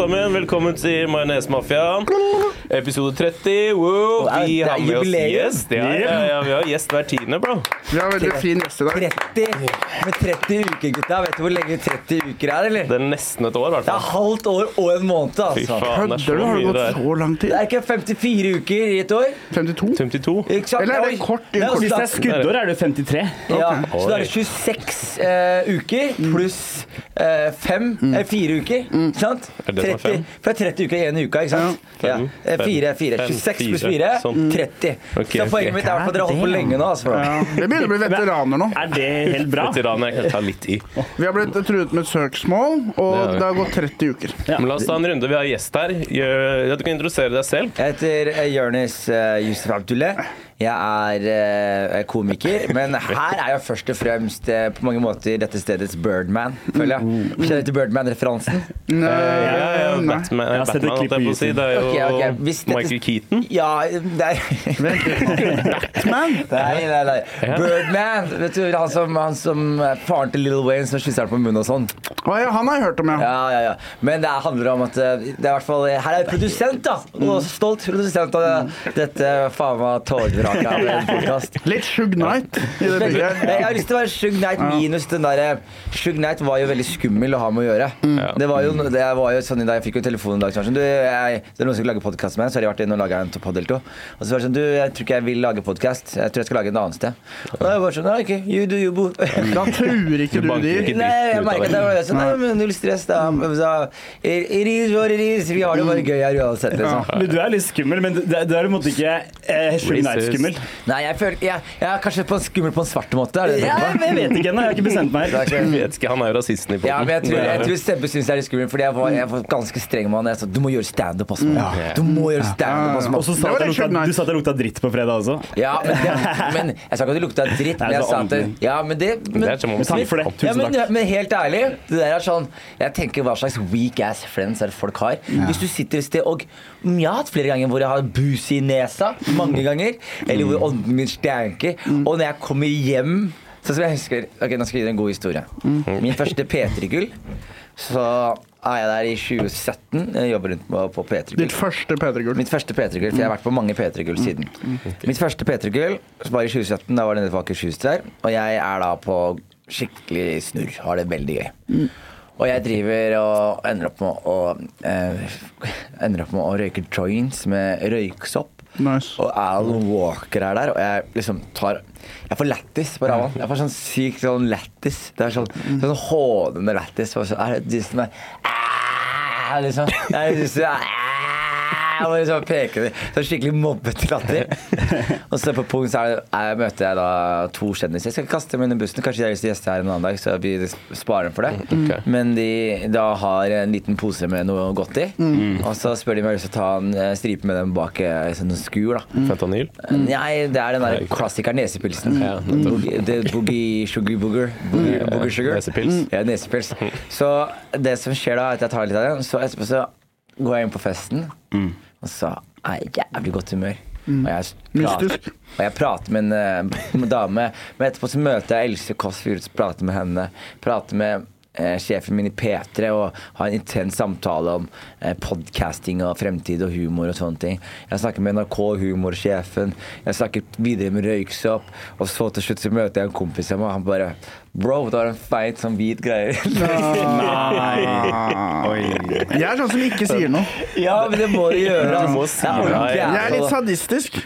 sammen. Velkommen til Majonesmafiaen. Episode 30. Wow, Wow, vi det er har med oss jubileum. gjest. Ja, ja, ja, vi har gjest hver tiende, bro. Vi har veldig fin gjest i dag. 30 med 30 uker, gutta. Vet du hvor lenge 30 uker er, eller? Det er nesten et år, i hvert Det er halvt år og en måned, Fy altså. faen, det er så Kødder du? Har det gått så lang tid? Det er ikke 54 uker i et år. 52? 52. Ikke sant? Eller er det kort Det er kort- Hvis det er skuddår, er det 53. Ja, så da er det 26 uh, uker pluss eh, fem, eh, fire uker. Ikke sant? Er det som er 30, fem? for det er 30 uker i én uke, ikke sant? Ja. Fem, Eh, Fire, fire. 26 pluss 4, Sånn. 30. Okay, Så poenget mitt er at dere har holdt på lenge nå. Altså. Ja, vi begynner å bli veteraner nå. Er det helt bra? Veteraner jeg kan ta litt i. Vi har blitt truet med søksmål, og Det har det har gått 30 uker. Men la oss ta en runde. Vi har gjest her. Du kan introdusere deg selv. Jeg heter eh, Jonis uh, Yusuf Abdullah. Jeg er eh, komiker, men her er jeg først og fremst eh, på mange måter dette stedets Birdman, føler jeg. Kjenner du til Birdman-referansen? Nei, Ja, ja, ja, Batman, Jeg har sett et klipp si. Det er jo okay, okay. hvis dette- Michael Keaton. Ja, det er Batman? Nei, nei, nei. Birdman. Vet du, han som, han som er faren til Lil Wayne som kysser ham på munnen og sånn. Oh, ja, han har jeg hørt om, ja. Ja, ja, ja. Men det handler om at eh, det er hvert fall Her er jeg produsent, da. Og stolt produsent av dette faen meg tårvraket av en podkast. Litt Shug Knight i det Jeg har lyst til å være Shug Knight minus den derre Shug Knight var jo veldig skummel å ha med å gjøre. Det var jo, det var jo sånn i dag, Jeg fikk jo en telefon en dag som var sånn du, jeg, Det er noen som skal lage podkast med meg, så har de vært inne og laga en pod eller to. Og så var det sånn Du, jeg tror ikke jeg vil lage podkast. Jeg tror jeg skal lage en annet sted. Og jeg bare sånn Nei, OK, you do you, boo. Da truer ikke Du du de. ikke Nei, jeg merka det. det var sånn, nei, men null stress, da. Så, it, is what it is. Vi har det bare gøy her uansett, liksom. Men Du er litt skummel, men du du er på en måte ikke eh, Shug Knight-skummel. Nei, jeg føler Jeg, jeg er kanskje på en skummel på en svart måte. Er det det Ja, jeg vet ikke ennå, jeg har ikke bestemt meg helt. Jeg vet ikke, Han er jo rasisten i Ja, men jeg tror, jeg tror Sebbe syns jeg er litt skummel, fordi jeg var, jeg var ganske streng med han. Jeg sa du må gjøre standup også. Ja. Du må gjøre standup også. Og så sa du at det lukta dritt på fredag også. Ja, men, det, men Jeg sa ikke at det lukta dritt, men jeg sa at. Ja, men det men, Det er som om Takk for det. Tusen takk. Ja, men helt ærlig, det der er sånn Jeg tenker hva slags weak ass friends er det folk har. Hvis du sitter et sted og Jeg har hatt flere ganger hvor jeg har bus i nesa. Mange ganger. Eller hvor ånden min stanker. Og når jeg kommer hjem Sånn som jeg husker Ok, Nå skal jeg gi dere en god historie. Min første P3-gull. Så er jeg der i 2017. Jeg jobber rundt på, på P3-gull. Ditt første P3-gull. Mitt første P3-gull, for jeg har vært på mange P3-gull siden. Mitt første P3-gull var i 2017. Da var det nede på Akershus der. Og jeg er da på skikkelig snurr. Har det veldig gøy. Og jeg driver og ender opp med å eh, Ender opp med å røyke joints med røyksopp. Nice. Og Alan Walker er der, og jeg liksom tar Jeg får lættis på Ravan. Jeg får sånn sykt sånn lættis. Det er sånn, sånn hånende lættis. Liksom. Jeg synes, «Æ», og liksom peker de. Så skikkelig mobbete latter. Og så på punkt så er det, er, møter jeg da to kjendiser. Jeg skal kaste dem under bussen. Kanskje de har lyst til å gjeste her en annen dag, så vi sparer dem for det. Okay. Men de da har en liten pose med noe godt i. Og så spør de om jeg har lyst til å ta en eh, stripe med dem bak eh, sånn skur. da Fentanyl. Nei, det er den der klassikeren nesepilsen. Ja. Boogie- Boogie sugar booger. Boogie, booger sugar. Nesepils. Ja, nesepils. Så det som skjer da, er at jeg tar litt av den, så etterpå så går jeg inn på festen, og så er jeg i jævlig godt humør. Og jeg, prater, og jeg prater med en eh, dame, men etterpå så møter jeg Else Kåss Furuseth, prater med henne. Prater med sjefen min i P3 og har en intens samtale om eh, podcasting og fremtid og humor og sånne ting. Jeg snakker med NRK-humorsjefen. Jeg snakker videre med røyksopp. Og så til slutt så møter jeg en kompis av meg, og han bare Bro, du har en feit sånn hvit greie. Jeg er sånn som ikke sier noe. ja, men det må du gjøre. Du må altså. si Jeg er litt sadistisk.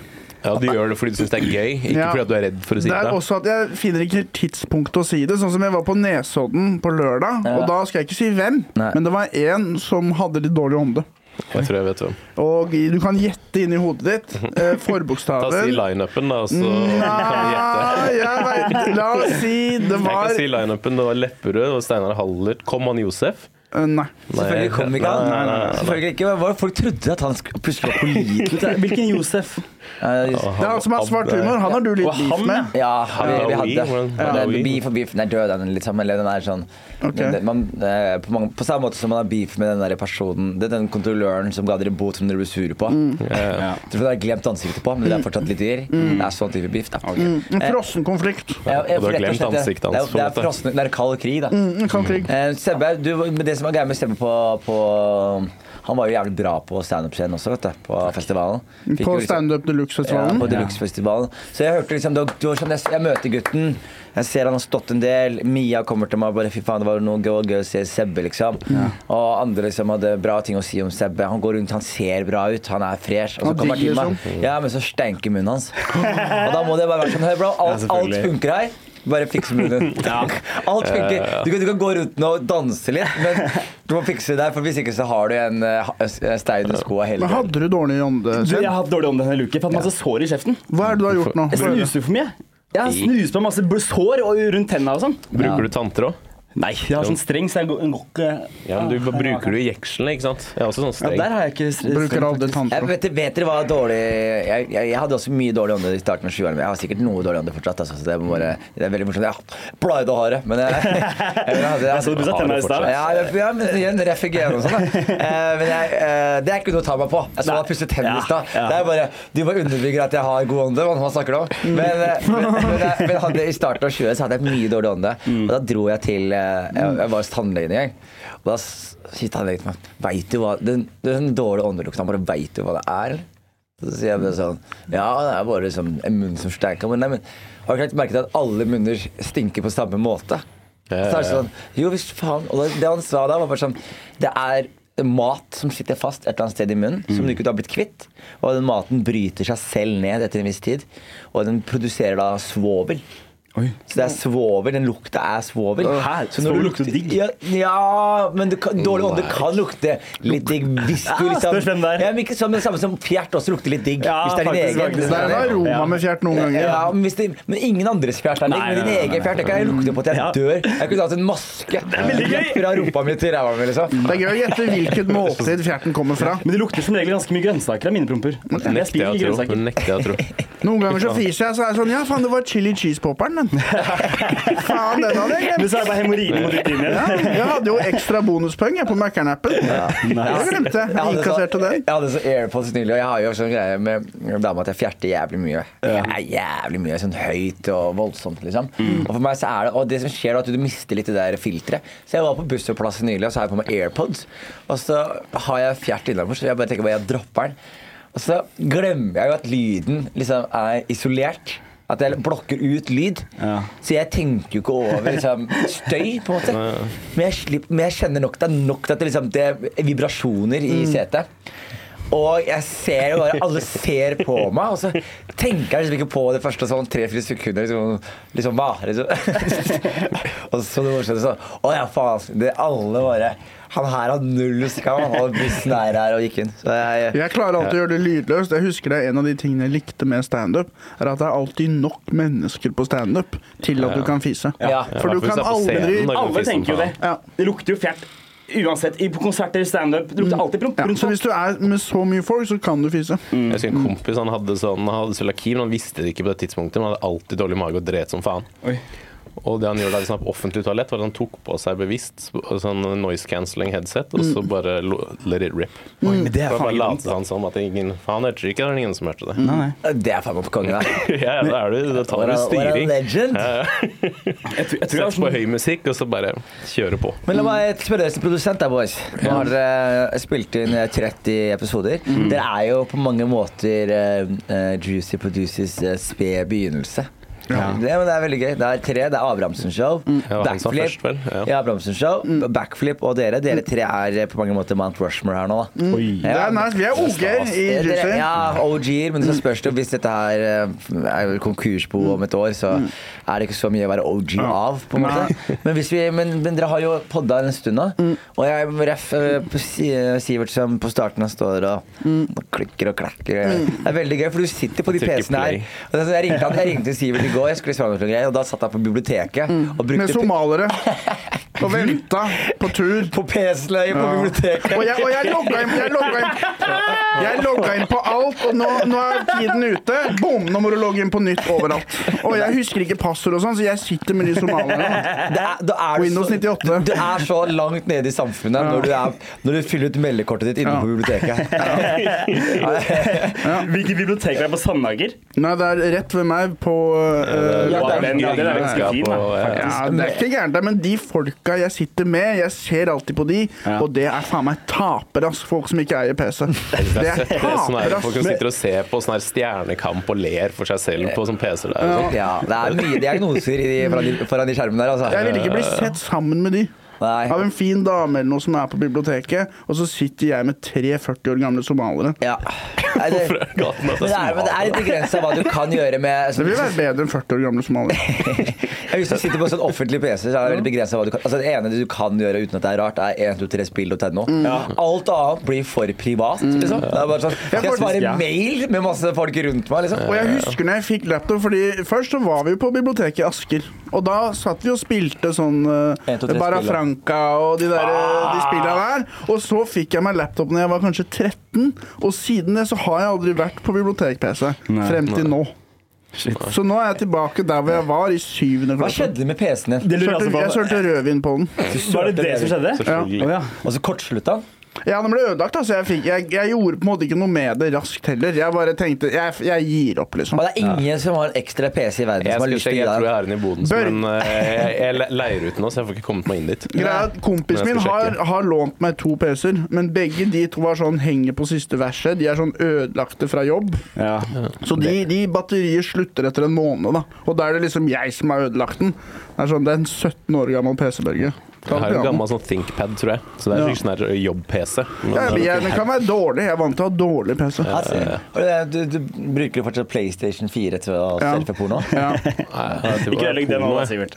Ja, Du gjør det fordi du syns det er gøy, ikke Ja. fordi du er redd for å si Det er det. også at jeg finner ikke tidspunkt å si det. Sånn som jeg var på Nesodden på lørdag, og da skal jeg ikke si hvem, Nei. men det var en som hadde litt dårlig ånde. Jeg tror jeg vet hvem. Og du kan gjette inni hodet ditt Ta eh, Si forbokstaven. lineupen, da, så kan vi gjette. Nei, jeg vet La oss si det var Jeg kan si lineupen. Det var Lepperød, det var Steinar Hallert. Kom han Josef? Eh, Nei. Selvfølgelig kom ikke han. Nei, nei, nei, nei. Selvfølgelig ikke. Hva var det Folk trodde at han skulle plutselig var pålitelig. Hvilken Josef? Just- Det er han som har svart humor. Han har du litt beef med. Ja, vi, vi hadde hvordan- Beef og beef. Den er død, den liksom. Eller den er sånn Ok. den- den- man, eh, på, mange, på samme måte som man har beef med den der personen Det er den kontrolløren som ga dere bot som dere ble sure på. Ja. Dere har glemt ansiktet på, men dere er fortsatt litt dyr. Det er sånn type beef, da. En frossen konflikt. Ja, Og du har glemt ansiktet hans, Det er, det er, frossen- det er kald krig, da. Mm, kald krig. Eh, Sebbe, du, det som som er greia med Sebbe på, på Han var jo jævlig bra på standup-scenen også, vet du. På festivalen. Fikk På liksom- Standup ja, Deluxe-festivalen. på Deluxe-festivalen. Så jeg hørte liksom sånn, jeg, jeg møter gutten, jeg ser han har stått en del. Mia kommer til meg og bare fy faen, det var noe gøy, gøy å se Sebbe, liksom. Og andre liksom hadde bra ting å si om Sebbe. Han går rundt, han ser bra ut, han er fresh. Og så kommer han til meg. Ja, men så stenker munnen hans. Og da må det bare være sånn, hør bro, alt, alt funker her. Bare fiks munnen. Alt funker. Du kan, du kan gå rundt nå og danse litt, men du må fikse det der, for hvis ikke så har du en en stein i skoa hele Men hadde du dårlig ånde? Du, jeg har hatt dårlig ånde denne uken. Jeg hatt masse sår i kjeften. Hva er det du har gjort nå? Jeg snuser for mye. Jeg har snust på masse sår og rundt tenna og sånn. Bruker du tanter òg? Nei, jeg har sånn streng, så jeg går går ikke Ja, men du bruker du jekslene, ikke sant? Jeg har også sånn streng. ja. Der har jeg ikke s- Bruker streng, aldri. Jeg tanntråd. vet, vet dere hva dårlig jeg, jeg, jeg hadde også mye dårlig ånde i starten av 20-årene. men Jeg har sikkert noe dårlig ånde fortsatt. Altså, så det, bare, det er veldig morsomt. Jeg pleide å ha det, men jeg, jeg, jeg, hadde, Jeg så du sa tenna i stad. Ja, jeg- ja, men igjen, ref igjen og sånn. Eh, Men jeg, eh, det er ikke noe å ta meg på. Jeg så han pusset tennene i stad. Det er bare Du bare underbygger at jeg har god ånde. Hva man snakker om. Men, eh, men, men, jeg, men jeg hadde, i starten av 20 så hadde jeg mye dårlig ånde. Og da dro jeg til Jeg, jeg var hos tannlegen en gang. Og da sier tannlegen til meg Veit du hva Den, den dårlige åndelukten, bare veit du hva det er? Så sier jeg bare sånn Ja, det er bare liksom en munn som stanker. Men, nei, men har du ikke merket at alle munner stinker på samme måte? Så er det sånn Jo visst faen. Og det, han sa da, var bare sånn Det er mat som sitter fast et eller annet sted i munnen, som du ikke har blitt kvitt. Og den maten bryter seg selv ned etter en viss tid. Og den produserer da svovel. Oi. Så det er svovel. Den lukta er svovel. Hæ? Så når Svovel du lukter digg? Ja, ja men du kan, dårlig ånde kan lukte litt digg hvis du liksom spørs hvem det er. Ja, men ikke som det samme som fjert også lukter litt digg. Ja, hvis det er din faktisk, egen. faktisk. Det er en aroma med fjert noen ganger. Ja, men, hvis det, men ingen andres fjert er digg. Men din egen fjert det kan jeg lukte på til jeg Ja. dør. Jeg kunne hatt en maske fra rumpa mi til ræva mi. Liksom. Det er gøy å gjette hvilket måltid fjerten kommer fra. Men det lukter som regel ganske mye grønnsaker av mine promper. Nekter jeg å tro. Noen ganger så fiser jeg, så er det sånn Ja, faen, det var chili cheese-popperen, den. Faen, den hadde jeg Men glemt. så er det bare hemoroide mot ditt linje. Ja, jeg hadde jo ekstra bonuspoeng på Mækkern-appen. Det glemte jeg. Jeg hadde, så, Innkasserte den. jeg hadde så AirPods nylig, og jeg har jo sånn greie med dama at jeg fjerter jævlig mye. Jeg er jævlig mye sånn høyt og voldsomt, liksom. Og for meg så er det Og det som skjer er at du mister litt det der filteret. Så jeg var på bussholdeplassen nylig, og så har jeg på meg AirPods. Og så har jeg fjert innafor, så jeg bare tenker bare jeg dropper den. Og så glemmer jeg jo at lyden liksom er isolert. At jeg blokker ut lyd. Ja. Så jeg tenker jo ikke over liksom, støy, på en måte. Men jeg, slipper, men jeg kjenner nok det er nok til at det, liksom, det er vibrasjoner i setet. Og jeg ser jo bare Alle ser på meg, og så tenker jeg liksom ikke på det første sånn tre-fire sekunder. Liksom, liksom bare Liksom. og så det morsomme sånn Å ja, faen. Det alle bare Han her har null skam, og bussen er her og gikk inn. Så jeg, Jeg klarer alltid å gjøre det lydløst. Jeg husker det er En av de tingene jeg likte med standup, er at det er alltid nok mennesker på standup til at du kan fise. ja. For du kan er aldri. Alle tenker jo det. Ja. Det lukter jo fjert uansett. I- På konserter, standup. Det lukter alltid promp. ja, Så hvis du er med så mye folk, så kan du fise. Jeg husker en kompis han hadde sånn Han hadde cøliaki, men han visste det ikke på det tidspunktet. Men han hadde alltid dårlig mage og dret som faen. Oi. Og det han gjorde da han på offentlig toalett, var at han tok på seg bevisst sånn noise cancelling headset, og så bare lo- let it rip. Oi, men det er bare faen lot han som at ingen Faen, hørte det ikke, det var ingen som hørte det. Nei, nei. Det er faen meg på konge, da. Ja, da er du Da tar du styring. legend. Jeg tror, jeg tror Sett på sånn høy musikk, og så bare kjøre på. Men la meg spørre dere som produsent, da, boys. Nå har dere spilt inn eh, 30 episoder. Dere er jo på mange måter uh, eh, Juicy Producers uh, sped begynnelse. Ja. Det, men det er veldig gøy. Det er tre. Det er Abrahamsen Show, Mm. Backflip først, vel? Ja. ja, Abrahamsen Show, Backflip og dere. Dere tre er eh, på mange måter Mount Rushmore her nå, da. Oi. Det er nice. Vi er OG-er i Eh, dere- Ja, OG-er, men så spørs det hvis dette her eh, er konkursbo om et år, så er det ikke så mye å være OG av, på en måte. Men, hvis vi, men, men dere har jo podda en stund nå, og jeg ref eh, på Sivert som på starten står står og klikker og klakker. Det er veldig gøy, for du sitter på de PC-ene her. Jeg ringte, jeg ringte Sivert i går, jeg skulle greier, og da satt jeg på biblioteket og Med somalere somaliere. Og venta på tur. på PC-leie på Ja. biblioteket. Og jeg, og jeg logga inn, jeg logga inn, jeg logga inn på alt, og nå, nå er tiden ute. Bom! Nå må du logge inn på nytt overalt. Og jeg husker ikke passord og sånn, så jeg sitter med de somalierne. Er, er Windows 98. Du er så langt nede i samfunnet når, du er, når du fyller ut meldekortet ditt inne Ja. på biblioteket. Hvilket bibliotek er det på Sandager? Nei, det er rett ved meg på øh, Ja, det er- ja, den er ganske fin, da. ja. ja, Det er ikke gærent, men de folka jeg sitter med, jeg ser alltid på de, Ja. og det er faen meg tapere, altså. Folk som ikke eier PC. Det er sånn tapere, folk som sitter og ser på sånn her stjernekamp og ler for seg selv på sånn PC-er der. sånn. Ja, det er mye diagnoser i de, foran, de, foran de skjermene der, altså. Jeg vil ikke bli sett sammen med de. Nei. Av en fin dame eller noe som er på biblioteket, og så sitter jeg med tre 40 år gamle somaliere. Ja. Nei, det, Hvorfor er gaten at men det er, men det er litt begrensa hva du kan gjøre med Det vil være bedre enn 40 år gamle somaliere. Ja, Hvis du sitter på en sånn offentlig PC, så er det veldig begrenset hva du kan Altså Det ene du kan gjøre uten at det er rart, er 123spill.no. Alt annet blir for privat. Liksom. Det er bare sånn Skal jeg svare ja. mail med masse folk rundt meg, liksom? Og jeg husker når jeg fikk laptop, fordi først så var vi jo på biblioteket i Asker. Og da satt vi og spilte sånn uh, 1, 2, 3 Barra. Franca og de, der, ah! de spillene der. Og så fikk jeg meg laptop når jeg var kanskje 13, og siden det så har jeg aldri vært på bibliotek-PC. Frem til nå. Så nå er jeg tilbake der hvor jeg var i syvende Hva klasse. skjedde med PC-en din? Jeg sølte rødvin på den. Var det det som skjedde? Ja. Og så kortslutta den? Ja, den ble ødelagt. Altså. Jeg, fikk, jeg, jeg gjorde på en måte ikke noe med det raskt heller. Jeg bare tenkte Jeg, jeg gir opp, liksom. Og det er ingen som har en ekstra PC i verden Jeg som har lyst til gi jeg tror jeg har den i boden, Bør- men uh, jeg, jeg leier ut den nå, så jeg får ikke kommet meg inn dit. Greia Kompisen min har, har lånt meg to PC-er, men begge de to var sånn henger på siste verset. De er sånn ødelagte fra jobb. Ja. Så de, de batterier slutter etter en måned, da. Og da er det liksom jeg som har ødelagt den. Det er sånn, det er en 17 år gammel PC-Børge. Jeg har en gammel sånn ThinkPad, tror jeg. Så det er ja. sånn jobb-PC. Men- Ja, den kan være dårlig. Jeg er vant til å ha dårlig PC. Ja, ja, Du, du bruker fortsatt PlayStation 4 til å Ja. surfe porno? Ja. Nei, jeg Ikke det ødelegg det nå. Sivert.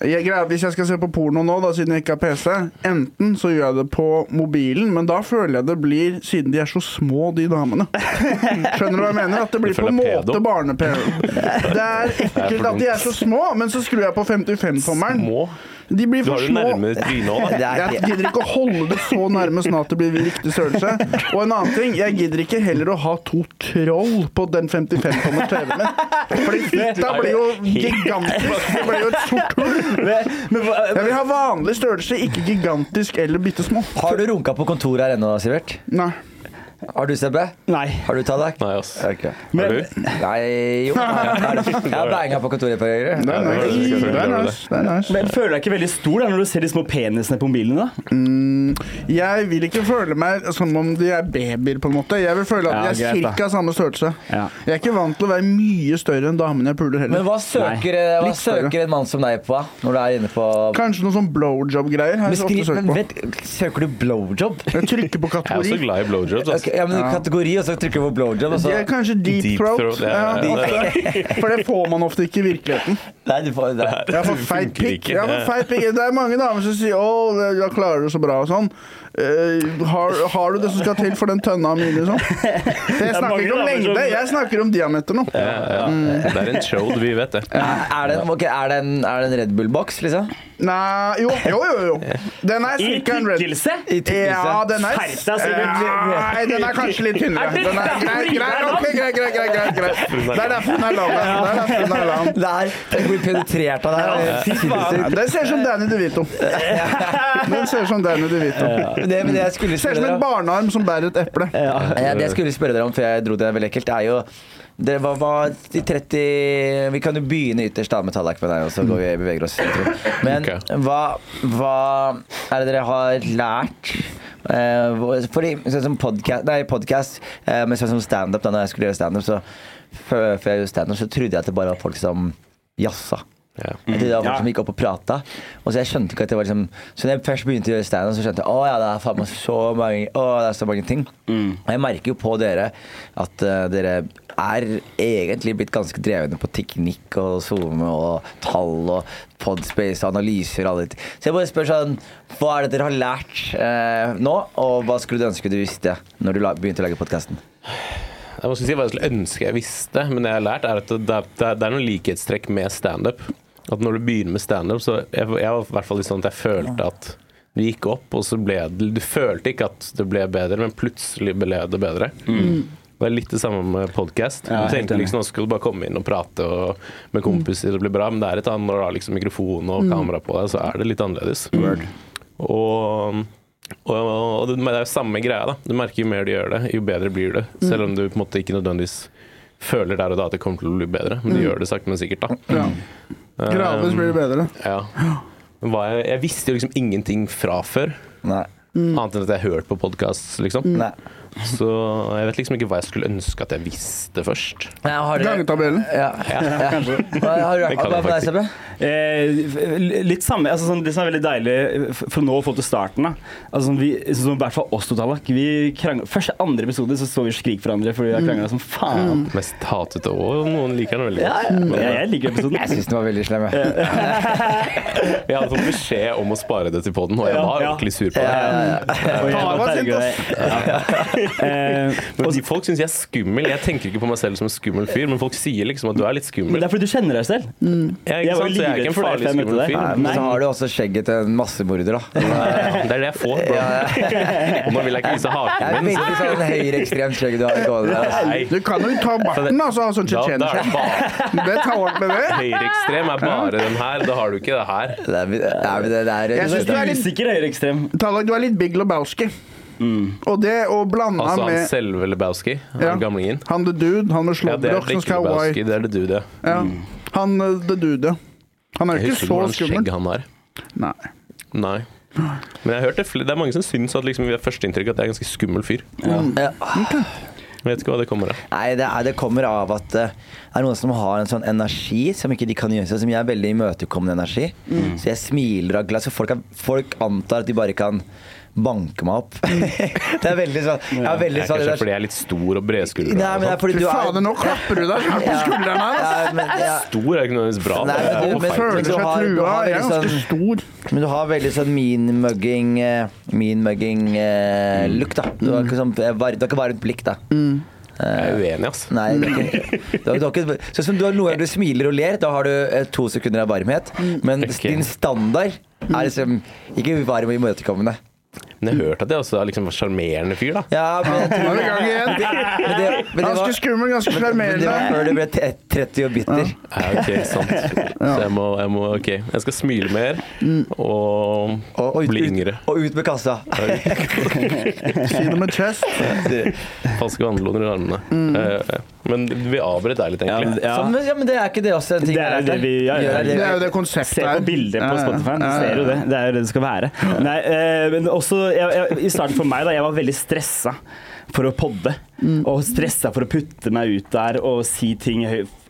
Hvis jeg skal se på porno nå, da, siden jeg ikke har PC, enten så gjør jeg det på mobilen, men da føler jeg det blir, siden de er så små, de damene. Skjønner du hva jeg mener? At det blir på en måte barne-PV. Det er ekkelt at de er så små, men så skrur jeg på 55-tommeren. Små. De blir Du har jo nærme trynet òg. Det Jeg gidder ikke å holde det så nærme sånn at det blir riktig størrelse. Og en annen ting, jeg gidder ikke heller å ha to troll på den 55-tommer TV-en min. Fordi fitta blir jo gigantisk. Det blir jo et sort hull. Jeg vil ha vanlig størrelse, ikke gigantisk eller bitte små. har du runka på kontoret her ennå, Sivert? Nei. Har du, Sebbe? Nei. Har du, Tallak? Nei, ass. Ok. Har du? Nei, jo. Jeg har banga på kontoret på. Det er nice. Det er nice. Det er nice. Men føler deg ikke veldig stor da når du ser de små penisene på mobilen? da? Jeg vil ikke føle meg som om de er babyer, på en måte. Jeg vil føle at Ja, de er ca. samme størrelse. Ja. Jeg er ikke vant til å være mye større enn damene jeg puler Men heller. hva søker, hva søker en mann som deg på når du er inne på Kanskje noe sånn blowjob-greier. men men Søker du blowjob? Jeg trykker på Jeg er også glad i blowjobs. Altså. Ja, men Ja. kategori, og så trykker du på blowjob, og så Det er kanskje deep, Deep throat. throat, ja, Ja, ja, ofte. For det får man ofte ikke i virkeligheten. Nei, du får det. Jeg får fått feit pikk. Det er mange damer som sier 'Å, det- da klarer du så bra' og sånn. Eh, har, har du det som skal til for den tønna mi, liksom? Jeg snakker ikke om lengde, jeg snakker om diameter nå. Ja, ja. Det er en chode, vi vet det. Er det, en- er det en, er det en Red Bull-boks, liksom? Nei, jo, jo, jo. jo. Den er I cirka en red? I tykkelse? Ja, den er Sivert. Nei, den er kanskje litt tynnere. Er Den er greit, greit, ok, greit, greit, greit, greit. Det er derfor den er lang. Det er derfor den er lang. Der! Tenk hvor penetrert av deg. Den ser ut som Danny DeVito. Den ser ut som Danny DeVito. Det, men det jeg skulle Ser ut som en barnearm som bærer et eple. Ja, det jeg skulle spørre dere om før jeg dro det veldig ekkelt, er jo det var, var de 30 Vi kan jo begynne ytterst da med tallak med deg, og så går vi beveger oss. Men okay. hva, hva er det dere har lært? Eh, fordi sånn som podcast, nei, podcast eh, men sånn som standup, da når jeg skulle gjøre standup, så før, før jeg gjorde standup, så trodde jeg at det bare var folk som jazza. Ja. Jeg trodde det var folk som gikk opp og prata. Og så jeg skjønte ikke at det var liksom Så når jeg først begynte å gjøre standup, så skjønte jeg å ja, det er faen meg så mange Å, det er så mange ting. Og jeg merker jo på dere at uh, dere er egentlig blitt ganske drevne på teknikk og SoMe og tall og Podspace og analyser og alle de ting. Så jeg bare spør sånn Hva er det dere har lært uh, nå, og hva skulle du ønske du visste når du la, begynte å lage podkasten? Jeg må si hva jeg skulle ønske jeg visste, men det jeg har lært, er at det det er, det er noen likhetstrekk med standup. At når du begynner med standup, så jeg, jeg var i hvert fall litt sånn at jeg følte at det gikk opp, og så ble det Du følte ikke at det ble bedre, men plutselig ble det bedre. Det er litt det samme med podkast. Ja, du tenkte liksom skal du bare komme inn og prate og, med kompiser, det blir bra, men det er et annet når du har liksom mikrofon og kamera på deg, så er det litt annerledes. Og, og, og det, det er jo samme greia, da. Du merker jo mer du gjør det, jo bedre blir det. Selv om du på en måte ikke nødvendigvis føler der og da at det kommer til å bli bedre, men du gjør det sakte, men sikkert, da. Ja. Gradvis blir det bedre. Ja. var jeg, jeg visste jo liksom ingenting fra før. Nei. Annet enn at jeg hørte på podkast, liksom. Nei. Så jeg vet liksom ikke hva jeg skulle ønske at jeg visste først. Nei, har dere- Gangetabellen. Ja. ja. Hva har du hva jeg deg. Sebbe? Eh, litt samme, altså sånn, Det som er veldig deilig for nå å få til starten da. Altså, sånn, vi, sånn, I hvert fall oss to, Tallak. Vi første andre episode så så vi skrik for hverandre fordi vi har krangla som faen. Mest hatete og noen liker den veldig godt. ja. Jeg, liker episoden. Jeg syns den var veldig slem. jeg. jeg hadde fått beskjed om å spare det til poden, og jeg var ja. ordentlig sur på det. Ja, ja, Ja. Eh, Men de, folk syns jeg er skummel. Jeg tenker ikke på meg selv som en skummel fyr, men folk sier liksom at du er litt skummel. men det er fordi du kjenner deg selv. Jeg, Jeg ikke var sant? Så jeg er ikke livredd en for farlig før jeg møtte skummel deg. fyr. Nei, men så har du også skjegget til en massemorder, da. Det er det jeg får, bro. Og nå vil jeg ikke vise haken Det er min. veldig sånn høyreekstremt skjegg du har gående der. altså. Du kan jo ta barten, altså, ha sånn er det tar ordentlig det. høyreekstrem er bare den her. Da har du ikke det her. Det er, det er, det er, Jeg synes Du er litt- sikker høyreekstrem. Tallak, du er litt Big Lebowski. Og det å blande Altså han med selve Lebowski, han Ja. gamlingen. han the dude, han med slåbrok det som ikke skal ha Lebowski, white det er det du, det. ja. Han uh, the dude, ja. Han er jo Jeg husker ikke hvordan skjegg han har. Nei. Nei. Men jeg har hørt det, det er mange som syns at liksom, vi har førsteinntrykk at det er en ganske skummel fyr. Ja. Jeg vet ikke hva det kommer av. Nei, det, er, det kommer av at eh, det er noen som har en sånn energi som ikke de kan gjøre seg, som jeg er veldig imøtekommende energi. Så jeg smiler av glass, så folk, folk antar at de bare kan banke meg opp. det er veldig sånn Jeg er veldig Det er sånn kanskje fordi jeg er litt stor og bredskuldra. Nei, men det er fordi Fy du er fader, nå klapper du deg på skulderen her. Ja, men, ja. Stor er ikke nødvendigvis bra. Nei, men du- men-. Føler du seg har- du trua. har Jeg er ganske sånn- stor. Men du har veldig sånn mean-mugging eh, Mean-mugging-look, da. Du har ikke sånn eh, var- du har ikke varmt blikk, da. Jeg er uenig, altså. Nei, du er ikke, du har, du ikke Sånn som du har noen ganger du smiler og ler, da har du eh, to sekunder av varmhet. Men okay. din standard er liksom ikke varm og imøtekommende. Men jeg har hørt at jeg også er liksom en sjarmerende fyr, da. Ja, men jeg tror det, gang igjen. men det, men det Ganske skummel, ganske men det var før du ble 30 og bitter. Ja, ok, sant. Så jeg må, jeg må Ok, jeg skal smile mer og, Og, og, ut, bli ut, yngre. og ut med kassa. Si noe med chest. Falske vannloner i armene. Eh, Men vi avbrøt deg litt, Ja, men- egentlig. ja. Så, men, ja, men det er ikke det også en ting Det er jo det vi ja, Gjør Det er jo det Se konseptet på her. bildet på Ja, ja. Spotify. Du Ja, ja. ser jo det. Det er jo det det skal være. Nei, eh, men også jeg, jeg, I starten for meg, da. Jeg var veldig stressa for å podde. Og stressa for å putte meg ut der og si ting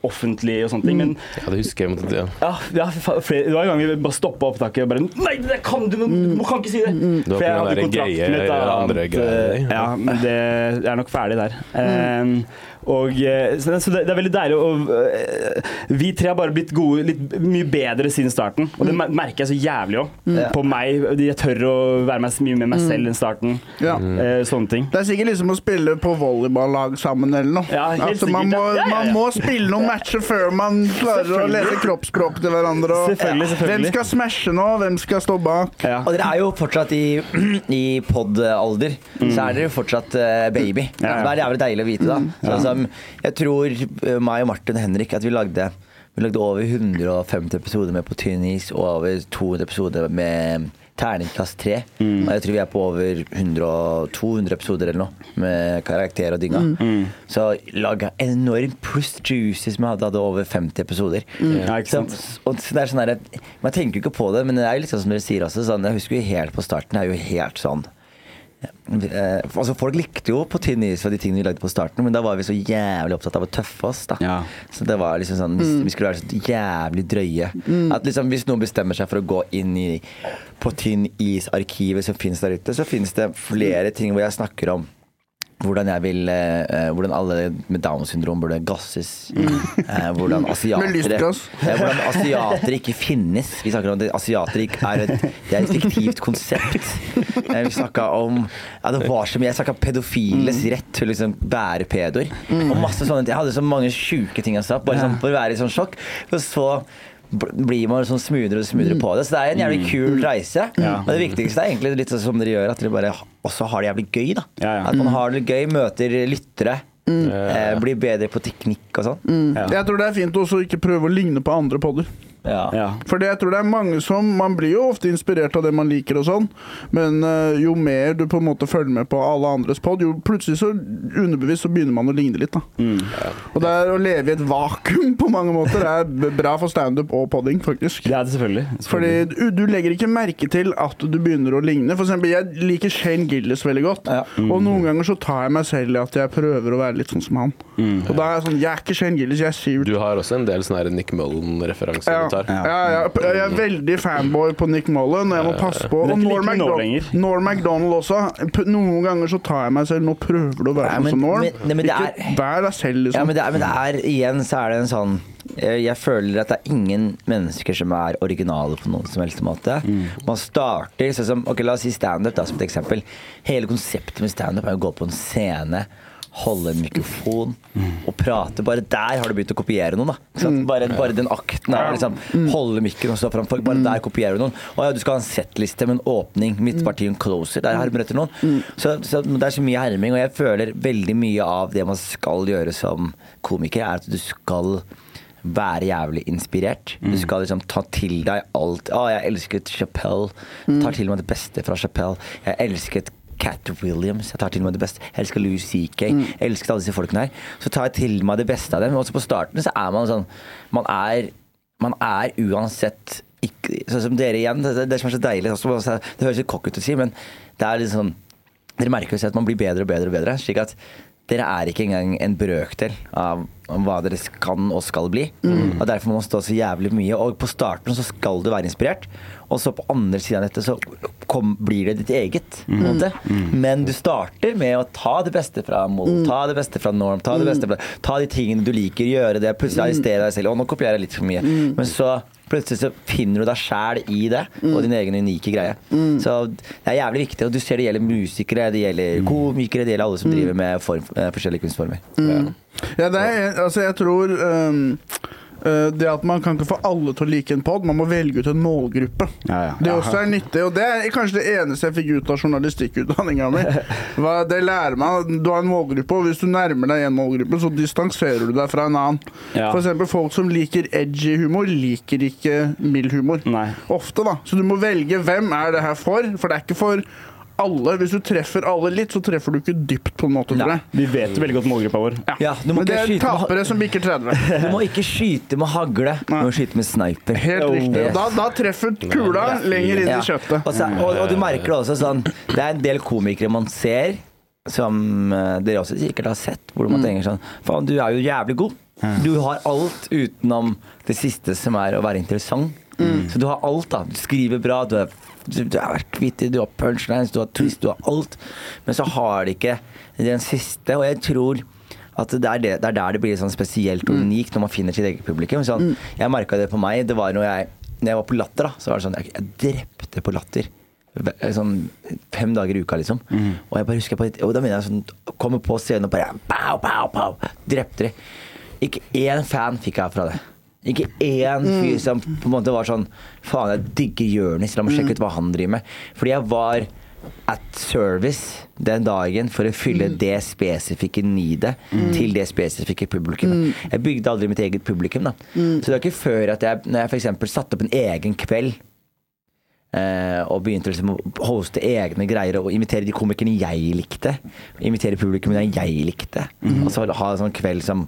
offentlig og sånne ting. Men Ja, det husker jeg. Måtte, det- ja, ja flere, det var en gang vi bare stoppa opptaket og bare Nei, det kan du! Du kan ikke si det! Mm. For jeg hadde kontrakt med et annet eh, Ja, men det er nok ferdig der. Eh, og eh, Så, det, så det, det er veldig deilig å eh, Vi tre har bare blitt gode, litt mye bedre siden starten. Og det merker jeg så jævlig òg. Mm. På meg. Jeg tør å være meg, mye med meg selv enn starten. Ja. Eh, sånne ting. Det er sikkert liksom å spille på volleyballag sammen eller noe. Ja, helt altså, man, må, ja. Ja, ja, ja. man må spille noen matcher før man klarer å lese kroppsspråket til hverandre. Og, Selvfølgelig, selvfølgelig. Hvem skal smashe nå? Hvem skal stå bak? Ja. Og dere er jo fortsatt i, i pod-alder, så er dere fortsatt baby. Mm. Ja, ja. Det er jævlig deilig å vite, da. Så, som, jeg tror eh, meg og Martin og Henrik at vi lagde vi lagde over 150 episoder med På tynn is og over 200 episoder med Terningkast 3. Mm. Og jeg tror vi er på over 100, 200 episoder eller noe med karakter og dynga. Mm. Så laga enormt pluss juices som hadde, hadde over 50 episoder. Ja, ikke Så, og det er sånn der, Man tenker jo ikke på det, men det er jo litt sånn som dere sier også. Sånn, jeg husker jo helt på starten, det er jo helt sånn eh, altså Folk likte jo på tynn is for de tingene vi lagde på starten, men da var vi så jævlig opptatt av å tøffe oss. da Ja. Så det var liksom sånn Vi, vi skulle være så jævlig drøye. At liksom Hvis noen bestemmer seg for å gå inn i på tynn is-arkivet som finnes der ute, så finnes det flere ting hvor jeg snakker om hvordan vil eh, Hvordan alle med Downs syndrom burde gasses. Eh, hvordan asiatere eh, Hvordan asiatere ikke finnes. Vi snakker om at asiater ikke er et, det er et fiktivt konsept. Vi snakka om ja, det var så mye, Jeg snakka pedofiles rett til å liksom bære pedoer. Og masse sånne ting. Jeg hadde så mange sjuke ting jeg sa, bare sånn, for å være i sånn sjokk. Og så blir man sånn smoothere og smoothere på det. Så det er en jævlig kul reise. Ja. Og det viktigste er egentlig litt sånn som dere gjør, at dere bare også har det jævlig gøy. da Ja, ja. At man har det gøy, møter lyttere. Eh, blir bedre på teknikk og sånn. Ja. Jeg tror det er fint også å ikke prøve å ligne på andre podder. Ja. Ja. Fordi jeg tror det er mange som Man blir jo ofte inspirert av det man liker og sånn, men uh, jo mer du på en måte følger med på alle andres pod, jo plutselig så underbevisst så begynner man å ligne litt, da. Og det er å leve i et vakuum på mange måter det er bra for standup og podding, faktisk. Det er det selvfølgelig. Fordi du, du legger ikke merke til at du begynner å ligne. For eksempel, jeg liker Shane Gillis veldig godt. Ja. Og noen ganger så tar jeg meg selv i at jeg prøver å være litt sånn som han. Og da er jeg sånn Jeg er ikke Shane Gillis, jeg er sier Du har også en del sånne Nick Mullen-referanser ja, tar. ja, ja, jeg er veldig fanboy på Nick Mullen, og jeg må passe på. Og er Norm MacDonald. Norm MacDonald også. Noen ganger så tar jeg meg selv Nå prøver du å være sånn som Norm. men- nei, men Ikke er- vær deg selv, Ja, liksom. men det, er, men det er igjen så er det en sånn jeg, føler at det er ingen mennesker som er originale på noen som helst måte. Man starter sånn som Ok, la oss si standup som et eksempel. Hele konseptet med standup er å gå på en scene. Holde en mikrofon og prate. Bare der har du begynt å kopiere noen. da Ikke sant? Bare, bare den akten her. liksom, holde mikken og stå fram folk. Bare der kopierer du noen. Å ja, du skal ha en settliste med en åpning, midtparti en closer. Der hermer etter noen. Så, så det er så mye herming, og jeg føler veldig mye av det man skal gjøre som komiker, er at du skal være jævlig inspirert. Du skal liksom ta til deg alt. Å, jeg elsket Chapelle. Tar til meg det beste fra Chapelle. Jeg elsket Cat Williams. Jeg tar til meg det beste. Jeg elsker Louis CK. Jeg elsket alle disse folkene her. Så tar jeg til meg det beste av dem. Også på starten så er man sånn Man er, man er uansett ikke, Sånn som dere igjen. Det, det, som er så deilig også, Det høres litt kokk ut å si, men det er litt sånn dere merker jo at man blir bedre og bedre og bedre. Slik at dere er ikke engang en brøkdel av om hva dere kan og skal bli. Og Derfor må man stå så jævlig mye. Og på starten så skal du være inspirert, og så på andre siden av dette så kom, blir det ditt eget. Mm. måte. Men du starter med å ta det beste fra Moll, ta det beste fra Norm, ta det beste fra Ta de tingene du liker, gjøre det, plutselig arrestere deg selv. Og nå kopierer jeg litt for mye. Men så Plutselig så finner du deg sjæl i det, og din egen unike greie. Så det er jævlig viktig. Og du ser det gjelder musikere, det gjelder komikere, det gjelder alle som driver med form, eh, forskjellige kunstformer. Ja, det er, altså jeg tror um, det at man kan ikke få alle til å like en pod, man må velge ut en målgruppe. Ja, ja. Det også er nyttig, og det er kanskje det eneste jeg fikk ut av journalistikkutdanninga mi. Det lærer meg Du har en målgruppe, og hvis du nærmer deg en målgruppe, så distanserer du deg fra en annen. Ja. Eksempel folk som liker edgy humor, liker ikke mild humor. Nei. Ofte, da. Så du må velge hvem er det her for, for det er ikke for alle. Hvis du treffer alle litt, så treffer du ikke dypt, på en måte, tror Nei. jeg. Vi vet veldig godt målgruppa vår. Ja, du må Men det er med, tapere som bikker 30. du må ikke skyte med hagle, du må skyte med sniper. Helt Oh. riktig. Yes. Da, da treffer kula lenger inn Ja. i kjøttet. Og, så, og, og du merker det også sånn Det er en del komikere man ser, som eh, dere også sikkert har sett, hvor man tenker sånn Faen, du er jo jævlig god. Du har alt utenom det siste som er å være interessant. Så du har alt, da. Du skriver bra, du er, du, du vært vittig, du har punchlines, du har twist, du har alt. Men så har de ikke den siste, og jeg tror at det er, det, det er der det blir sånn spesielt og unikt når man finner sitt eget publikum. Sånn, Jeg merka det på meg. Det var når jeg, når jeg var på Latter, da, så var det sånn Jeg, jeg drepte på Latter. Sånn fem dager i uka, liksom. Og jeg bare husker på Og da mener jeg sånn Kommer på scenen og bare pow, pow, pow, Drepte de. Ikke én fan fikk jeg fra det. Ikke én fyr som på en måte var sånn Faen, jeg digger Jonis, la meg sjekke ut hva han driver med. Fordi jeg var at service den dagen for å fylle det spesifikke needet til det spesifikke publikum. Jeg bygde aldri mitt eget publikum. da Så det var ikke før at jeg Når jeg f.eks. satte opp en egen kveld eh, og begynte liksom å hoste egne greier og invitere de komikerne jeg likte. Invitere publikummet jeg likte. Og så ha en sånn kveld som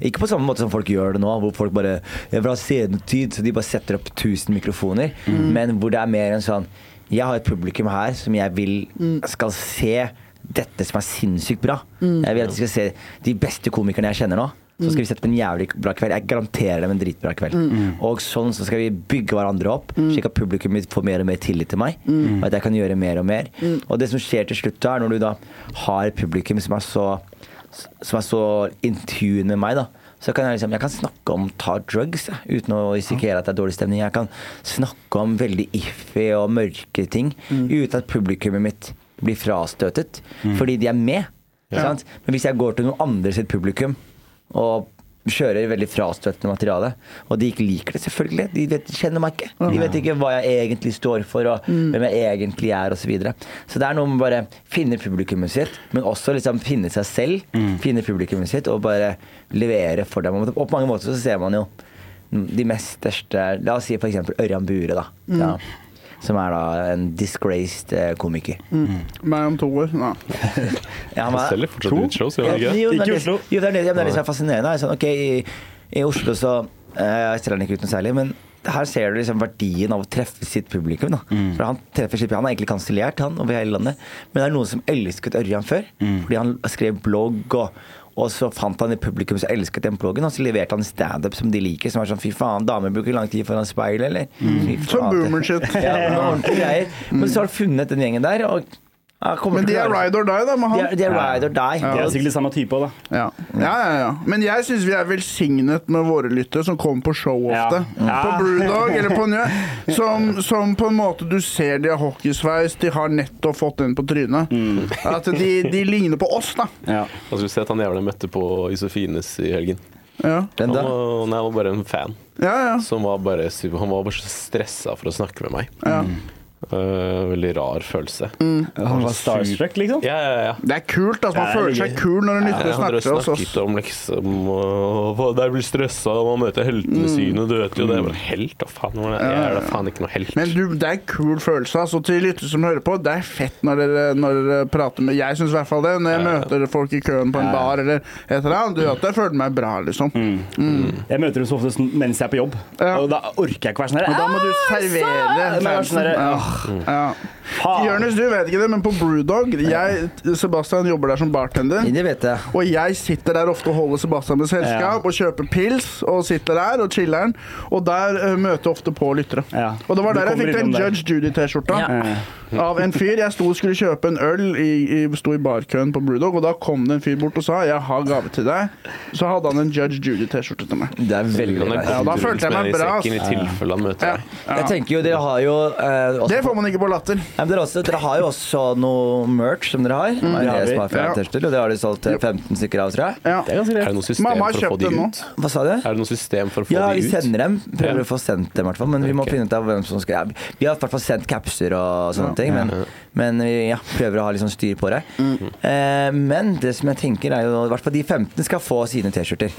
ikke på samme måte som folk gjør det nå, hvor folk bare fra vil ha scenetid, så de bare setter opp 1000 mikrofoner. Men hvor det er mer en sånn Jeg har et publikum her som jeg vil skal se dette som er sinnssykt bra. Jeg vil at de skal se de beste komikerne jeg kjenner nå. Så skal vi sette på en jævlig bra kveld. Jeg garanterer dem en dritbra kveld. Og sånn så skal vi bygge hverandre opp, slik at publikum mitt får mer og mer tillit til meg. Og at jeg kan gjøre mer og mer. Og det som skjer til slutt da, er når du da har et publikum som er så som er så in tune med meg, da. Så kan jeg, liksom, jeg kan snakke om ta drugs ja, uten å risikere at det er dårlig stemning. Jeg kan snakke om veldig iffy og mørke ting uten at publikummet mitt blir frastøtet. Fordi de er med. Sant? Men hvis jeg går til noen andre sitt publikum og kjører veldig frastøtende materiale, og de ikke liker det, selvfølgelig. De vet, kjenner meg ikke. De vet ikke hva jeg egentlig står for, og hvem jeg egentlig er, osv. Så, videre. så det er noe med bare finne publikummet sitt, men også liksom finne seg selv. Finne publikummet sitt og bare levere for dem. Og på mange måter så ser man jo de mest største La oss si eksempel Ørjan Bure, da. Ja. Som er da en disgraced komiker. Mm. Meg om to år. Nei. Ja, han er- selger fortsatt ut shows, gjør han ikke? Jo, det er det- Jo, det er det, det som er fascinerende. er Sånn, ok, i, I Oslo så eh, Jeg selger han ikke ut noe særlig, men her ser du liksom verdien av å treffe sitt publikum. Da. For Han treffer sitt Han er egentlig kansellert, han, over hele landet. Men det er noen som elsket Ørjan før. Fordi han skrev blogg, og, og så fant han et publikum som elsket den bloggen. Og så leverte han standup som de liker, som er sånn fy faen, damer bruker lang tid foran speil, eller? Fy Som boomer-shit. Ja, ordentlige greier. Men så har du funnet den gjengen der, og Men de er ride or die, da, med De han. er, de er ride or die. De er sikkert de samme type da. Ja. ja, ja, ja. Men jeg syns vi er velsignet med våre lyttere som kommer på show ofte. Ja. På Brewdog eller på Njø. Som, som på en måte du ser de har hockeysveis, de har nettopp fått den på trynet. At de, de ligner på oss, da. Ja. Og så skulle at han jævla møtte på Isofines i helgen. Ja, Han var, nei, han var bare en fan. ja. ja. Som var bare, han var bare så stressa for å snakke med meg. ja. Eh, veldig rar følelse. Han var starstruck, liksom. Ja, ja, ja. Det er kult. altså Man Ja, er føler seg kul når en lytter snakker til oss. snakket om liksom og, og Der blir stressa, og man møter heltene sine, du vet jo det. er bare helt, da faen. det? Jeg er da faen ikke noe helt. Men du, det er kul følelse. Altså, til lyttere som hører på, det er fett når dere, når dere prater med Jeg syns i hvert fall det. Når jeg møter folk i køen på en bar eller et eller annet. Du vet at jeg føler meg bra, liksom. Jeg møter dem så ofte mens jeg er på jobb, Ja. og da orker jeg ikke være sånn her. Da må du «Ah, servere så!» Ja. Jonis, du vet ikke det, men på Brewdog jeg, Sebastian jobber der som bartender. Det vet jeg. Og jeg sitter der ofte og holder Sebastian med selskap og kjøper pils og sitter der og chiller'n. Og der uh, møter jeg ofte på lyttere. Ja. Og det var der jeg fikk den. Judge Judy-T-skjorta. Ja. Av en fyr. Jeg sto og skulle kjøpe en øl i, i, sto i barkøen på Brewdog, og da kom det en fyr bort og sa 'jeg har gave til deg'. Så hadde han en Judge Judy-T-skjorte til meg. Det er veldig. Ja, da følte jeg meg i bra, sekken i tilfelle han møter Ja. deg. Jeg tenker jo, dere har jo eh, også, Det får man ikke på Latter. Ja, men dere, også, dere har jo også noe merch som dere har. Mm, det som er Ja. Og det har de solgt 15 stykker av, tror jeg. Ja. Det er ganske Er det noe system Mamma har for å få kjøpt de den nå. ut? Hva sa du? Er det noe system for å få Ja, de vi sender dem. Prøver Ja. å få sendt dem, i hvert fall. Men vi må finne ut av hvem som skal Vi har i hvert fall sendt capser og sånne ting, men, men vi ja, prøver å ha litt sånn styr på det. Eh, men det som jeg tenker, er jo i hvert fall de 15 skal få sine T-skjorter.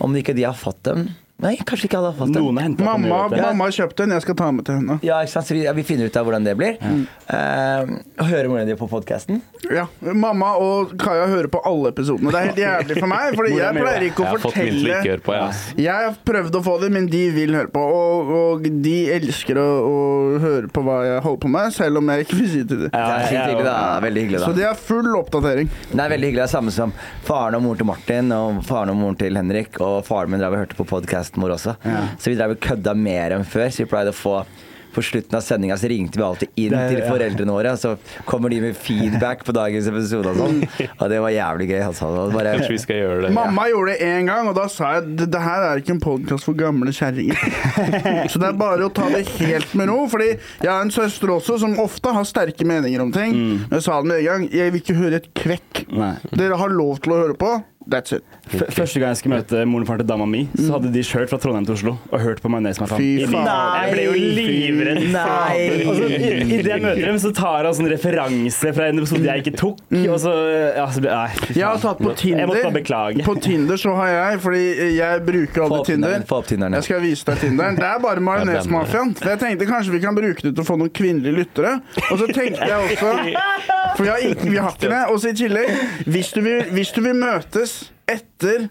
Om ikke de har fått dem Nei, kanskje ikke alle har fått den. Noen har Mamma, mamma har kjøpt den, jeg skal ta med til henne. Ja, ikke sant? Så vi, ja, vi finner ut av hvordan det blir. Eh, Uh, hører hvordan de er på podkasten. Ja, Mamma og Kaja hører på alle episodene. Det er helt jævlig for meg, Fordi jeg pleier ikke å å fortelle ikke på, jeg. Jeg har prøvd å få det, men de vil høre på. Og, og de elsker å, å høre på hva jeg holder på med, selv om jeg ikke vil si til dem. Det er Ja, hyggelig, da. Veldig hyggelig, Så da. det er full oppdatering. Det er veldig hyggelig. Det er samme som faren og moren til Martin og faren og moren til Henrik. Og faren min drev og hørte på podkasten vår også. Så vi drev og kødda mer enn før. Så vi pleide å få på slutten av sendinga så ringte vi alltid inn Det- til foreldrene våre, og så kommer de med feedback på dagens episode og sånn. Og det var jævlig gøy. Altså. Det bare, Kanskje vi skal gjøre det. Mamma gjorde det én gang, og da sa jeg at det her er ikke en podkast for gamle kjerringer. Så det er bare å ta det helt med ro. Fordi jeg har en søster også som ofte har sterke meninger om ting. Men jeg sa det med en gang. Jeg vil ikke høre et kvekk. Nei. Dere har lov til å høre på. That's it. Første gang jeg skulle møte moren og faren til dama mi, så hadde de kjørt fra Trondheim til Oslo og hørt på Majones. Fy faen. Jeg ble jo livredd. Nei. Og så i- Idet jeg møter dem, så tar han sånn referanse fra en episode jeg ikke tok. Og så, ja, så ble, nei, Jeg har tatt på Jeg måtte bare Tinder. beklage. På Tinder så har jeg, fordi jeg bruker aldri. Tinder. Få opp Tinderen. Jeg skal vise deg Tinderen. Det er bare Majonesmafiaen. For jeg tenkte kanskje vi kan bruke det til å få noen kvinnelige lyttere. Og så tenkte jeg også For vi har ikke, vi har ikke det. Og så i tillegg, hvis du vil, hvis du vil møtes etter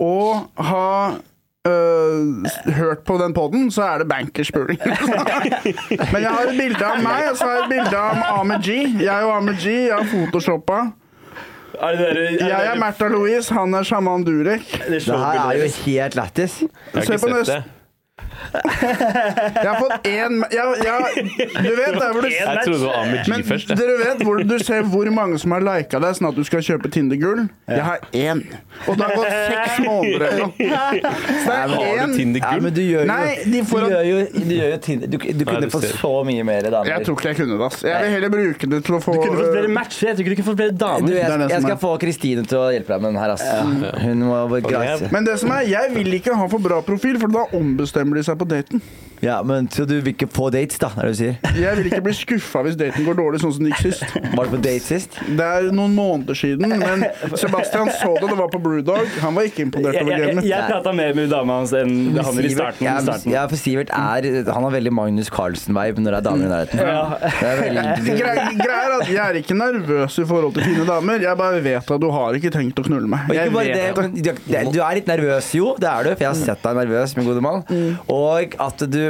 å ha Uh, hørt på den poden, så er det bankerspuling. Men jeg har et bilde av meg, og så har jeg et bilde av Ahmed G. Jeg og Ahmed G. Jeg har photoshoppa. Er det dere- er Jeg er Märtha Louise, han er sjaman Durek. det Det her er jo helt lættis. Se på neste. Jeg har fått én jeg, jeg, Du vet der hvor du Jeg trodde det var men først. jeg. dere vet hvor du ser hvor mange som har lika deg, sånn at du skal kjøpe Tinder-gull? Jeg har én. Og det har gått seks måneder eller noe. Så det er Har du én. Ja, men du gjør jo, Nei, de får- du gjør jo, du gjør jo Tinder. Du, du kunne fått så mye mer damer. Jeg tror ikke jeg kunne det. ass. Jeg vil heller bruke det til å få Du kunne fått flere matcher. Jeg tror ikke du kunne fått flere Du, damer. jeg, Det er det jeg som skal få Kristine til å hjelpe deg med den her, ass. Hun må være Og Men det som er, jeg vil ikke ha for bra profil, for da ombestemmer de seg på daten. Ja, men Så du vil ikke få dates, da? er det du sier? Jeg vil ikke bli skuffa hvis daten går dårlig, sånn som det gikk sist. Var du på date sist? Det er noen måneder siden, men Sebastian så det, det var på Brewdog. Han var ikke imponert over over jeg, jeg, jeg prata mer med dama hans enn han i starten. ja, starten. ja, for Sivert er Han har veldig Magnus Carlsen-vibe når det er damer i nærheten. Ja. Det er veldig Greia greia er at jeg er ikke nervøs i forhold til fine damer. Jeg bare vet at du har ikke tenkt å knulle meg. Jeg vet det, du- du er litt nervøs, jo. Det er du, for jeg har sett deg nervøs, min gode mann. Og at du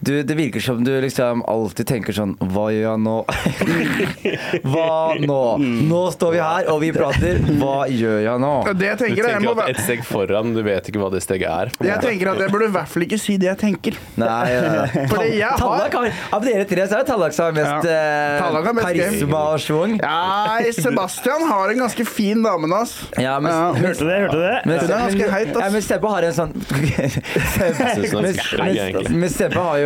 du, det virker som du liksom alltid tenker sånn Hva gjør jeg nå? Hva nå? Nå står vi her, og vi prater. Hva gjør jeg nå? Det jeg Du tenker, er, jeg, må tenker at et steg foran, du vet ikke hva det steget er. jeg tenker at jeg burde i hvert fall ikke si det jeg tenker. Nei, ja. Fordi jeg har- Tallak har, Av dere tre så er det Tallak som har mest Ja. eh, Tallak har mest karisma og schwung. Nei, Sebastian har en ganske fin dame, ass. Ja, men, Ja. men, Hørte du det? Hørte du det? men, Hun er ganske heit, ass. Ja, men Sebbe har en sånn Sebbe har jo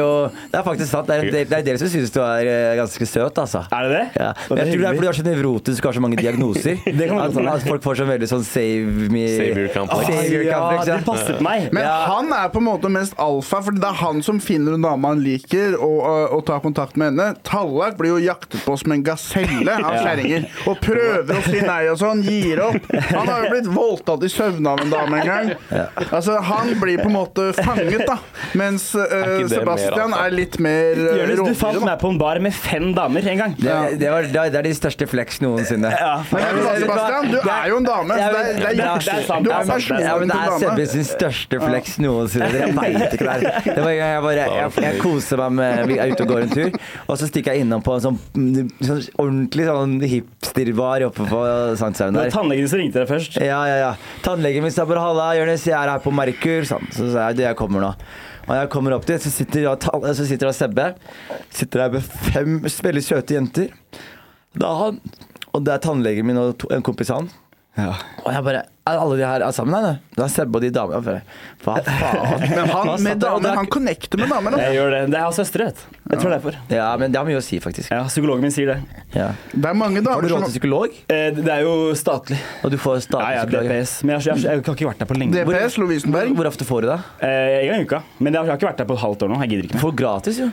Det er faktisk sant. Det er, det er dere som synes du er eh, ganske søt, altså. Er det det? Ja. Men jeg tror det er fordi du er så nevrotisk og har så mange diagnoser. Det kan at, at folk får sånn veldig sånn save me. Savior Ja, complex, det ja. passet meg. Men han er på en måte mest alfa, for det er han som finner en dame han liker, og, og, tar kontakt med henne. Tallak blir jo jaktet på som en gaselle av Ja. kjerringer. Og prøver å si nei og sånn, gir opp. Han har jo blitt voldtatt i søvne av en dame en gang. Altså, Han blir på en måte fanget, da. Mens eh, det mer Sebastian alfa? er litt mer uh, Jonis, du fant meg på en bar med fem damer en gang. Det, det, var, det er- de største flex noensinne. Ja, Men Sebastian, du er jo en dame. Ja, men- Det er, det er, det er- det er sant, Du er er er Ja, men det er Sebbe sin største flex noensinne. Dere vet ikke det her. Det var en gang jeg bare jeg, jeg koser meg med Vi er ute og går en tur, og så stikker jeg innom på en sånn, sånn ordentlig sånn hipsterbar oppe på Sankthanshaugen Det var der. tannlegen som ringte deg først. Ja, ja, ja. Tannlegen min sa bare 'halla, Jonis, jeg er her på Merkur'. Sånn. Så sa jeg du, jeg kommer nå. Og jeg kommer opp dit, så sitter, jeg og så sitter da Sebbe. Sitter der med fem veldig søte jenter. Da han Og det er tannlegen min og to, en kompis av han. Og jeg bare Er alle de her er sammen? Nei, nei. Det er Sebbe og de damene. Bare, Hva faen? Men han med damer, han connecter med damer. Jeg gjør det. Det er hans søstre, vet du. Jeg tror derfor. Ja, men det har mye å si, faktisk. Ja, Psykologen min sier det. Ja. Det er mange Har du råd til psykolog? Eh, Det er jo statlig. Og du får statlig ja, psykolog? DPS. Men jeg, jeg, jeg, har ikke vært der på lenge. DPS, Lovisenberg. Hvor ofte får du det? Eh, en gang i uka. Men jeg har ikke vært der på et halvt år nå. Jeg gidder ikke Du får gratis, jo.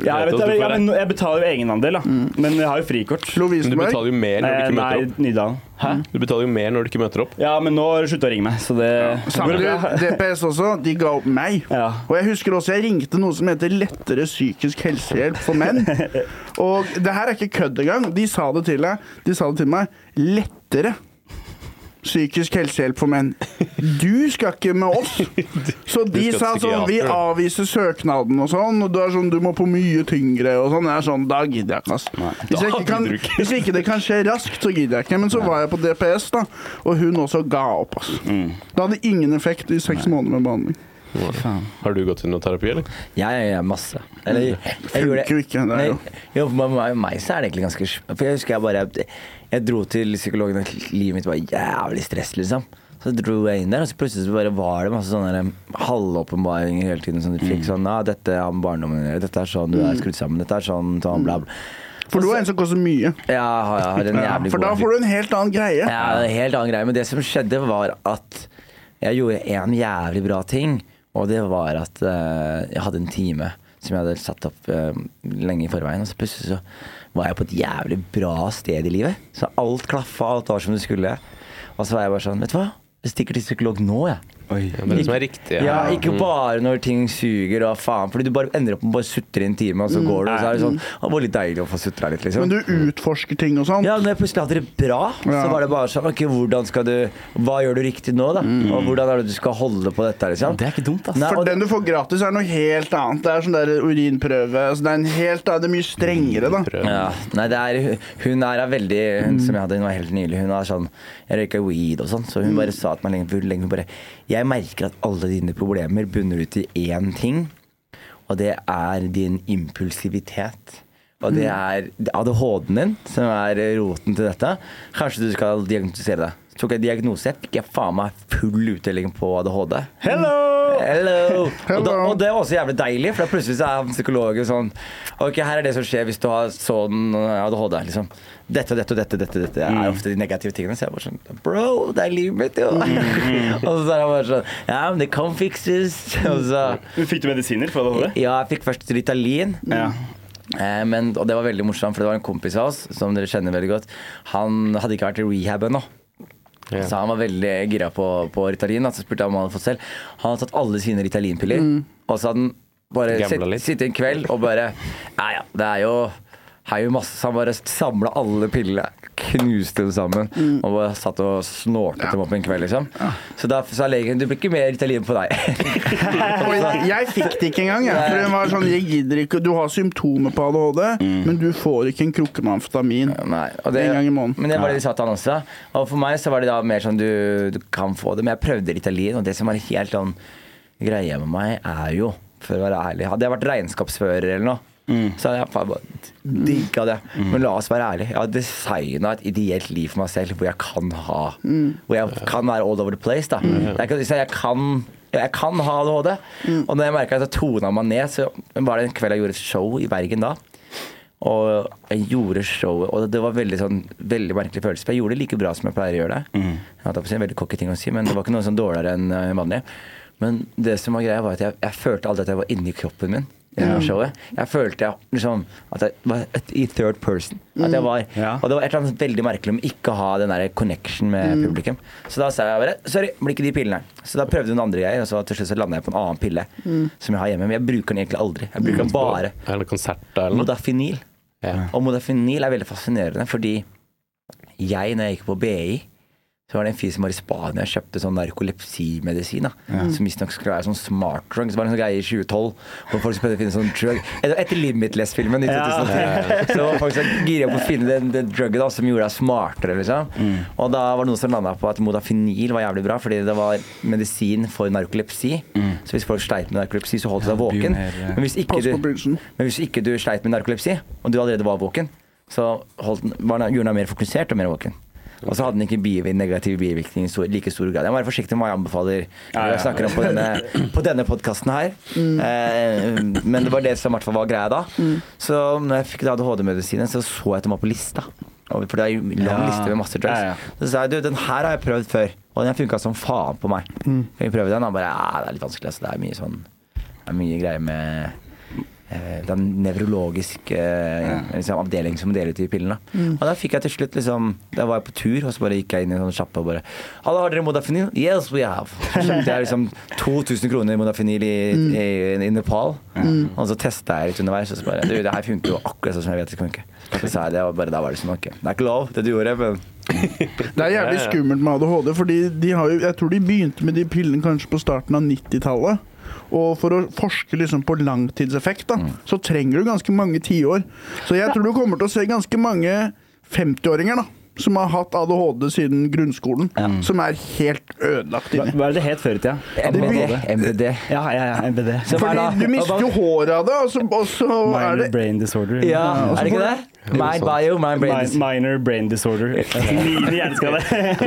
Ja, jeg, vet, jeg, men jeg betaler jo egenandel, da. Men jeg har jo frikort. Men du betaler jo mer når du ikke møter Nei, opp. Nydalen. Hæ? Du betaler jo mer når du ikke møter opp. Ja, men nå har du sluttet å ringe meg, så det ja. Samme. DPS også, de ga opp meg. Ja. Og jeg husker også jeg ringte noe som heter lettere psykisk helsehjelp for menn. Og det her er ikke kødd engang. De sa det til deg. De sa det til meg. Lettere psykisk helsehjelp for menn. Du skal ikke med oss. Så de sa sånn Vi avviser søknaden og sånn. Og du er sånn Du må på mye tyngre og sånn. Jeg er sånn Da gidder jeg ikke, ass. Hvis, jeg ikke kan, hvis ikke det kan skje raskt, så gidder jeg ikke. Men så var jeg på DPS, da, og hun også ga opp, ass. Mm. Det hadde ingen effekt i seks måneder med behandling. Har du gått i noe terapi, eller? Ja, ja, ja, masse. Eller, jeg, jeg gjorde. Det Nei, jo for meg, meg så er det egentlig ganske For jeg husker jeg bare Jeg dro til psykologen, og livet mitt var jævlig stress, liksom. Så dro jeg inn der, og så plutselig så bare var det masse sånne halvåpenbaringer hele tiden. Som du fikk sånn Ja, dette er barndommen din. Dette er sånn du er skrudd sammen. Dette er sånn, sånn bla, bla. For du er en som koster mye. Ja, ja, har Ja, jævlig for da får du en helt annen greie. Ja, en helt annen greie. Men det som skjedde, var at jeg gjorde en jævlig bra ting. Og det var at eh, jeg hadde en time som jeg hadde satt opp eh, lenge i forveien. Og så plutselig så var jeg på et jævlig bra sted i livet. Så alt klaffa, alt var som det skulle. Og så var jeg bare sånn, vet du hva? Jeg stikker til psykolog nå, jeg. Ja, det er det som er riktig. Ja, Ja. ikke bare når ting suger og faen. Fordi du bare ender opp med å bare sutre i en time, og så går du, og så er det sånn Det var litt deilig å få sutra litt, liksom. Men du utforsker ting og sånn. Ja, når jeg plutselig hadde det bra, så var det bare sånn Ok, hvordan skal du Hva gjør du riktig nå, da? Og hvordan er det du skal holde på dette, liksom? Det er ikke dumt, ass. Nei, For den du får gratis, er noe helt annet. Det er sånn der urinprøve. Altså, det er en helt Det er mye strengere, da. Ja, nei, det er Hun er veldig Hun som jeg hadde, hun var helt nylig. Hun er sånn Jeg røyka weed og sånn, så hun bare sa til meg lenge, lenge hun bare Jeg merker at alle dine problemer bunner ut i én ting, og det er din impulsivitet. Og det er ADHD-en din som er roten til dette. Kanskje du skal diagnostisere deg. Tok jeg diagnose, fikk jeg faen meg full utdeling på ADHD. Hello! Hello. Og, da, og det var også jævlig deilig, for da plutselig så er psykologen sånn Ok, her er det som skjer hvis du har sånn ADHD. liksom Dette og dette og dette, dette, dette er ofte de negative tingene. Så jeg bare sånn Bro, det er livet mitt, jo! og så er jeg bare sånn Ja, men det kan fikses. Fikk du medisiner for ADHD? Ja, jeg fikk først Ritalin. Ja. Eh, men, og det var veldig morsomt, for det var en kompis av oss som dere kjenner veldig godt. Han hadde ikke vært i rehab ennå. Ja. Så han var veldig gira på, på Ritalin. da, Så spurte jeg om han hadde fått selv. Han hadde tatt alle sine Ritalin-piller. Og så hadde han bare sitt- sittet en kveld og bare Ja ja, det er jo er masse, så Han bare samla alle pillene, knuste dem sammen og bare satt og snortet dem opp en kveld, liksom. Så da sa legen du blir ikke mer Ritalin på deg. Jeg, jeg fikk det ikke engang. Jeg, for den var sånn, jeg gidder ikke Du har symptomer på ADHD, men du får ikke en krukke med amfetamin. Nei, det, En gang i måneden. Men det var det de sa til han også. Og for meg så var det da mer sånn du, du kan få det. Men jeg prøvde Ritalin, og det som var helt sånn greia med meg, er jo, for å være ærlig Hadde jeg vært regnskapsfører eller noe, så hadde jeg bare digga det. Men la oss være ærlige. Jeg har designa et ideelt liv for meg selv hvor jeg kan ha Hvor jeg kan være all over the place. da Jeg kan, så jeg kan jeg kan ha ADHD. Og når jeg merka at jeg tona meg ned, så var det en kveld jeg gjorde et show i Bergen da. Og jeg gjorde showet, og det var veldig sånn Veldig merkelig følelse. For jeg gjorde det like bra som jeg pleier å gjøre det. Jeg hadde på en veldig cocky ting å si, men det var ikke noe sånn dårligere enn eh, vanlig. Men det som var greia, var at jeg, jeg følte aldri at jeg var inni kroppen min. Gjennom showet. Jeg følte jeg, liksom, at jeg var i third person. At jeg var, Ja. Og det var et eller annet veldig merkelig om ikke å ha den der connection med publikum. Så da sa jeg bare sorry, blir ikke de pillene. Så da prøvde hun andre greier, og så til slutt så landa jeg på en annen pille som jeg har hjemme. Men jeg bruker den egentlig aldri. Jeg bruker den bare Eller konsert eller modafinil. Ja. Og modafinil er veldig fascinerende, fordi jeg, når jeg gikk på BI, så var det en fyr som var i Spania og kjøpte sånn narkolepsimedisin. da Som visstnok skulle være sånn smart drug. Så var det en sånn greie i 2012 hvor folk skulle å finne sånn drug Etter, Limitless-filmen i Ja. så var folk så gira på å finne den, den drugget da som gjorde deg smartere. liksom Og da var det noen som landa på at modafinil var jævlig bra, fordi det var medisin for narkolepsi. Så hvis folk sleit med narkolepsi, så holdt de seg våken. Men hvis ikke du men hvis ikke du sleit med narkolepsi, og du allerede var våken, så holdt var gjorde den deg mer fokusert og mer våken. Og så hadde den ikke bivirk- negative bivirkninger i stor, like stor grad. Jeg må være forsiktig med hva jeg anbefaler ja, jeg snakker om på denne, på denne podkasten her. Eh, men det var det som i hvert fall var greia da. Så når jeg fikk ADHD-medisinen, så så jeg at den var på lista. For det er jo lang Ja. liste med masse drugs. Ja, ja. Så sa jeg du, den her har jeg prøvd før, og den funka som faen på meg. Kan vi prøve den? Han bare ja, det er litt vanskelig. Altså. Det er mye sånn Det er mye greier med den nevrologiske eh, liksom, avdelingen som deler ut de pillene. Og da fikk jeg til slutt liksom Da var jeg på tur, og så bare gikk jeg inn i en sånn sjappe og bare Alle har dere modafinil? Yes, we have. Så kjøpte jeg liksom 2000 kroner modafinil i, i, i Nepal. Og så testa jeg litt underveis, og så bare Du, det her funker jo akkurat sånn som jeg vet det skal funke. Så sa jeg det, og bare da var det sånn Ok, det er ikke lov, det du gjorde, men Det er jævlig skummelt med ADHD, fordi de har jo, jeg tror de begynte med de pillene kanskje på starten av 90-tallet. Og for å forske liksom på langtidseffekt, da, så trenger du ganske mange tiår. Så jeg tror du kommer til å se ganske mange 50-åringer da, som har hatt ADHD siden grunnskolen, som er helt ødelagt inni. hva er det det het før i tida? MBD. MBD. Ja, ja, ja, MBD. Fordi du mister jo håret av det, og så, og så er Minor det brain disorder. Ja, er det ikke det? Mind bio, mind brain Mi- Minor brain disorder. Mine hjerneskade.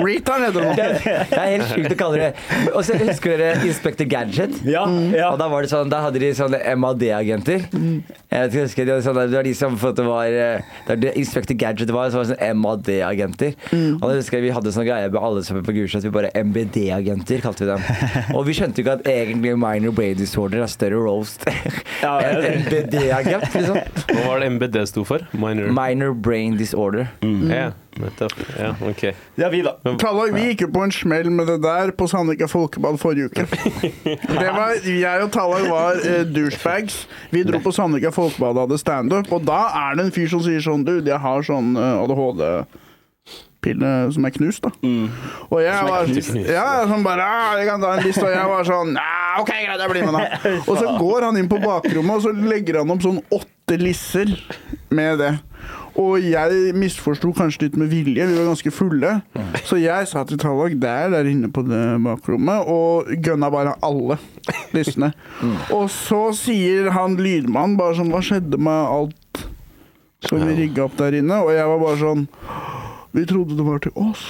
Retard heter det nå. Det er helt sjukt å kalle det Og så husker dere Inspector Gadget? Ja, ja. Og da var det sånn, da hadde de sånne MAD-agenter. Jeg vet ikke, husker de, sånn, det var de som var eh, Det var det Inspector Gadget var, så var det sånne MAD-agenter. Og da husker jeg Vi hadde sånn greie med alle som er på Gulset, vi bare MBD-agenter kalte vi dem. Og vi skjønte jo ikke at egentlig minor brain disorder er større roast enn MBD-agent. Liksom. Hva var det MBD sto for? Minor Minor brain disorder. Ja, nettopp. Ja, ok. Ja, vi, da. Tallag, vi gikk jo på en smell med det der på Sandvika Folkebad forrige uke. Det var, jeg og Tallag var eh, douchebags. Vi dro på Sandvika Folkebad og hadde standup, og da er det en fyr som sier sånn Du, jeg har sånn eh, ADHD-pille som er knust, da. Og jeg var knust. Ja, som bare ah, Jeg kan ta en liste, og jeg var sånn OK, greit, jeg blir med, da. Og så går han inn på bakrommet, og så legger han opp sånn åtte lisser med det. Og jeg misforsto kanskje litt med vilje, vi var ganske fulle. Så jeg sa til Tallak der, der inne på det bakrommet, og gønna bare alle listene. Og så sier han lydmannen bare sånn Hva skjedde med alt som vi rigga opp der inne? Og jeg var bare sånn Vi trodde det var til oss.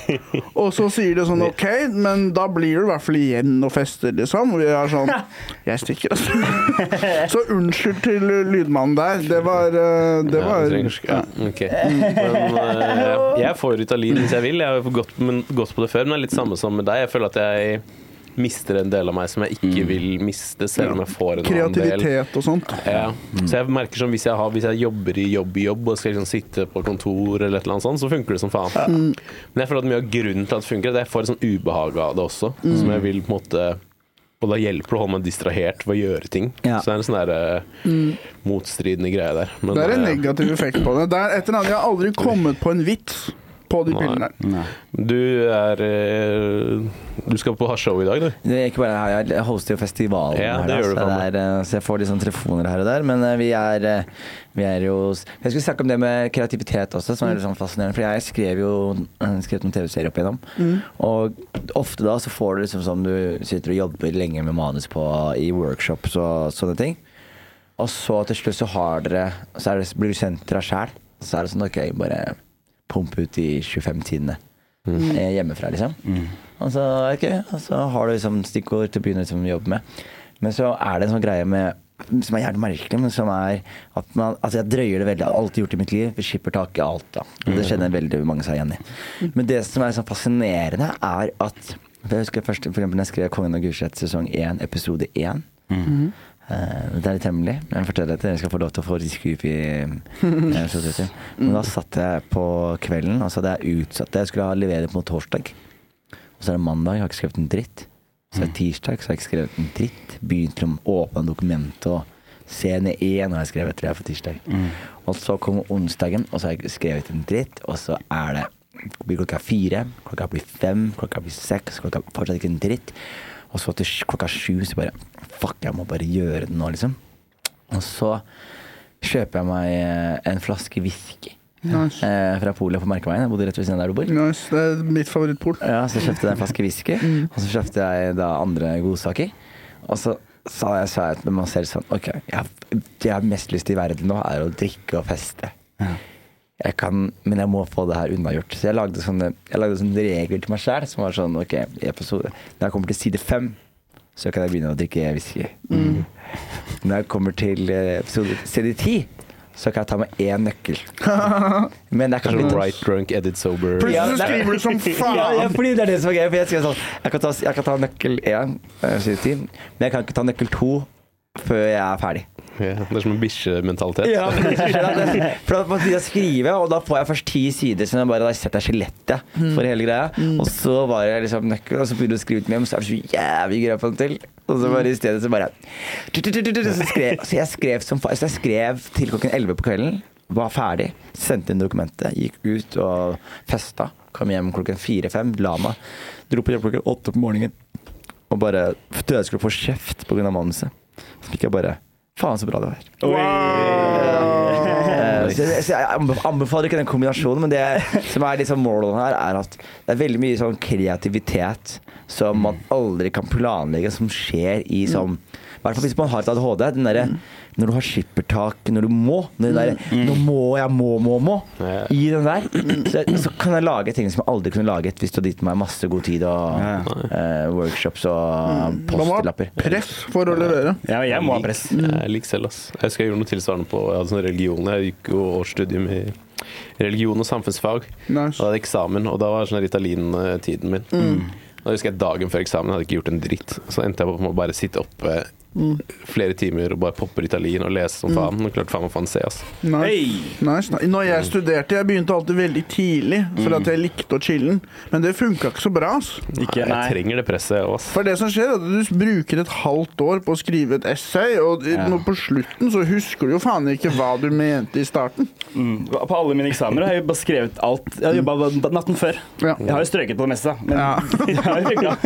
Og så sier de sånn OK, men da blir du i hvert fall igjen og fester, liksom. Og vi er sånn Jeg stikker, altså. Så unnskyld til lydmannen der. Det var eh, Det var ja, trenger ja, ok. Men uh, jeg får Ritalin hvis jeg vil. Jeg har gått, men, gått på det før, men det er litt samme som med deg. Jeg føler at jeg mister en del av meg som jeg ikke vil miste, selv om jeg får en annen del. kreativitet og sånt. Ja. Så jeg merker som hvis jeg, har, hvis jeg jobber i jobb i jobb og skal liksom sitte på kontor eller et eller annet sånt, så funker det som faen. Men jeg føler at mye av grunnen til at det funker, er at jeg får et sånn ubehag av det også. Som jeg vil på en måte Og da hjelper det å holde meg distrahert ved å gjøre ting. Ja. Så det er en sånn der eh, motstridende greie der. Men, Det er en eh, negativ effekt på det. Det er et eller annet Jeg har aldri kommet på en vits på de pillene. Nei. Du er eh, Du skal på show i dag, du. Det er ikke bare her, jeg hoster jo festivalen Ja, her, det du så, er, eh, så jeg får litt sånn telefoner her og der. Men eh, vi er, vi er jo Jeg skulle snakke om det med kreativitet også, som er litt sånn fascinerende. For jeg skrev jo skrev noen TV-serier opp igjennom. Og ofte da så får du liksom sånn du sitter og jobber lenge med manus på i workshops og sånne ting. Og så til slutt så har dere Så er det, blir du sendt til deg sjæl. Så er det sånn OK, bare pump ut de 25 tidene mm. hjemmefra, liksom. Og så, okay, og så har du liksom stikkord til å begynne liksom, å jobbe med. Men så er det en sånn greie med som er jævlig merkelig, men som er at man Altså, jeg drøyer det veldig. Jeg har alltid gjort det i mitt liv. Vi skipper tak i alt, da. Og det kjenner veldig mange seg igjen i. Men det som er sånn fascinerende, er at Jeg husker først for eksempel når jeg skrev 'Kongen av Gulset' sesong 1, episode 1. Eh, det er litt hemmelig, men jeg forteller det til dere skal få lov til å få skup i eh. Men da satt jeg på kvelden, og så hadde jeg utsatt. Jeg skulle ha levere på torsdag. Og så er det mandag, jeg har ikke skrevet en dritt. Så er det tirsdag, så har jeg ikke skrevet en dritt. Begynt å åpne dokumentet og scene én har jeg skrevet, tror jeg, for tirsdag. Og så kommer onsdagen, og så har jeg skrevet en dritt. Og så er det blir klokka fire, klokka blir fem, klokka blir seks, klokka fortsatt ikke en dritt. Og så til klokka sju så bare Fuck, jeg må bare gjøre det nå, liksom. Og så kjøper jeg meg eh, en flaske whisky Nice. eh, fra polet på Merkeveien. Jeg bodde rett ved siden av der du bor. nice. Det er mitt favorittpol. Ja, så kjøpte jeg en flaske whisky, og så kjøpte jeg da andre godsaker. Og så sa jeg, sa jeg til meg selv sånn Ok, jeg, det jeg har mest lyst til i verden nå, er å drikke og feste. Jeg kan, men jeg må få det her unnagjort. Så jeg lagde sånne, jeg lagde sånne regler til meg sjæl som var sånn Ok, episode, når jeg kommer til side fem, så kan jeg begynne å drikke whisky. Når jeg kommer til eh, episode side ti, så kan jeg ta med én nøkkel. Men det er kanskje litt right drunk, edit sober. Plutselig er- skriver du som ja, ja, fordi det er det som er gøy. For jeg, sånn, jeg, kan ta, jeg kan ta nøkkel én, eh, men jeg kan ikke ta nøkkel to før jeg er ferdig. Ja, det er som en bikkjementalitet. Ja, for jeg- da må jeg skrive, og da får jeg først ti sider som jeg bare da setter skjelettet for hele greia. Og så var jeg liksom nøkkel, og så begynner du å skrive ut mye og så er det så jævlig greit på den til. Og så bare i stedet så bare Så, skrev, så jeg skrev som fa- Så jeg skrev til klokken 11 på kvelden, var ferdig, sendte inn dokumentet, gikk ut og festa. Kom hjem klokken fire-fem, la meg. Dro på jobb klokken åtte på morgenen. Og bare trodde jeg skulle få kjeft pga. manuset. Så fikk jeg bare Faen, så bra det var. Eh, Så jeg, så jeg anbefaler ikke den kombinasjonen, men det som er liksom målet her, er at det er veldig mye sånn kreativitet som man aldri kan planlegge, som skjer i sånn I hvert fall hvis man har et ADHD. Den derre når du har skippertak, når du må. Når det derre Nå må jeg, må, må, må. Ja. I den der. Så, så kan jeg lage ting som jeg aldri kunne laget hvis du hadde gitt meg masse god tid og Ja. eh, workshops og Man må ha postlapper. press for å levere. Ja, jeg må ha press. Jeg liker selv, ass. Jeg husker jeg gjorde noe tilsvarende på jeg hadde sånn religion. Jeg gikk jo årsstudium i religion og samfunnsfag. Nice. Og hadde eksamen, og da var sånn Ritalin-tiden min. Da husker jeg Dagen før eksamen hadde jeg ikke gjort en dritt. Så endte jeg på å bare sitte oppe flere timer og bare popper Italien og leser som faen. Og klart faen meg faen se, ass. Nice. Hey! Nice. nice. Når jeg studerte, jeg begynte alltid veldig tidlig, for at jeg likte å chille'n. Men det funka ikke så bra. ass. Ikke, Jeg trenger det presset, òg. For det som skjer, er at du bruker et halvt år på å skrive et essay, og Ja. på slutten så husker du jo faen ikke hva du mente i starten. Mm. På alle mine eksamener har jeg bare skrevet alt. Jeg har jobba natten før. Ja. Jeg har jo strøket på det meste, men Ja. det har jo funka.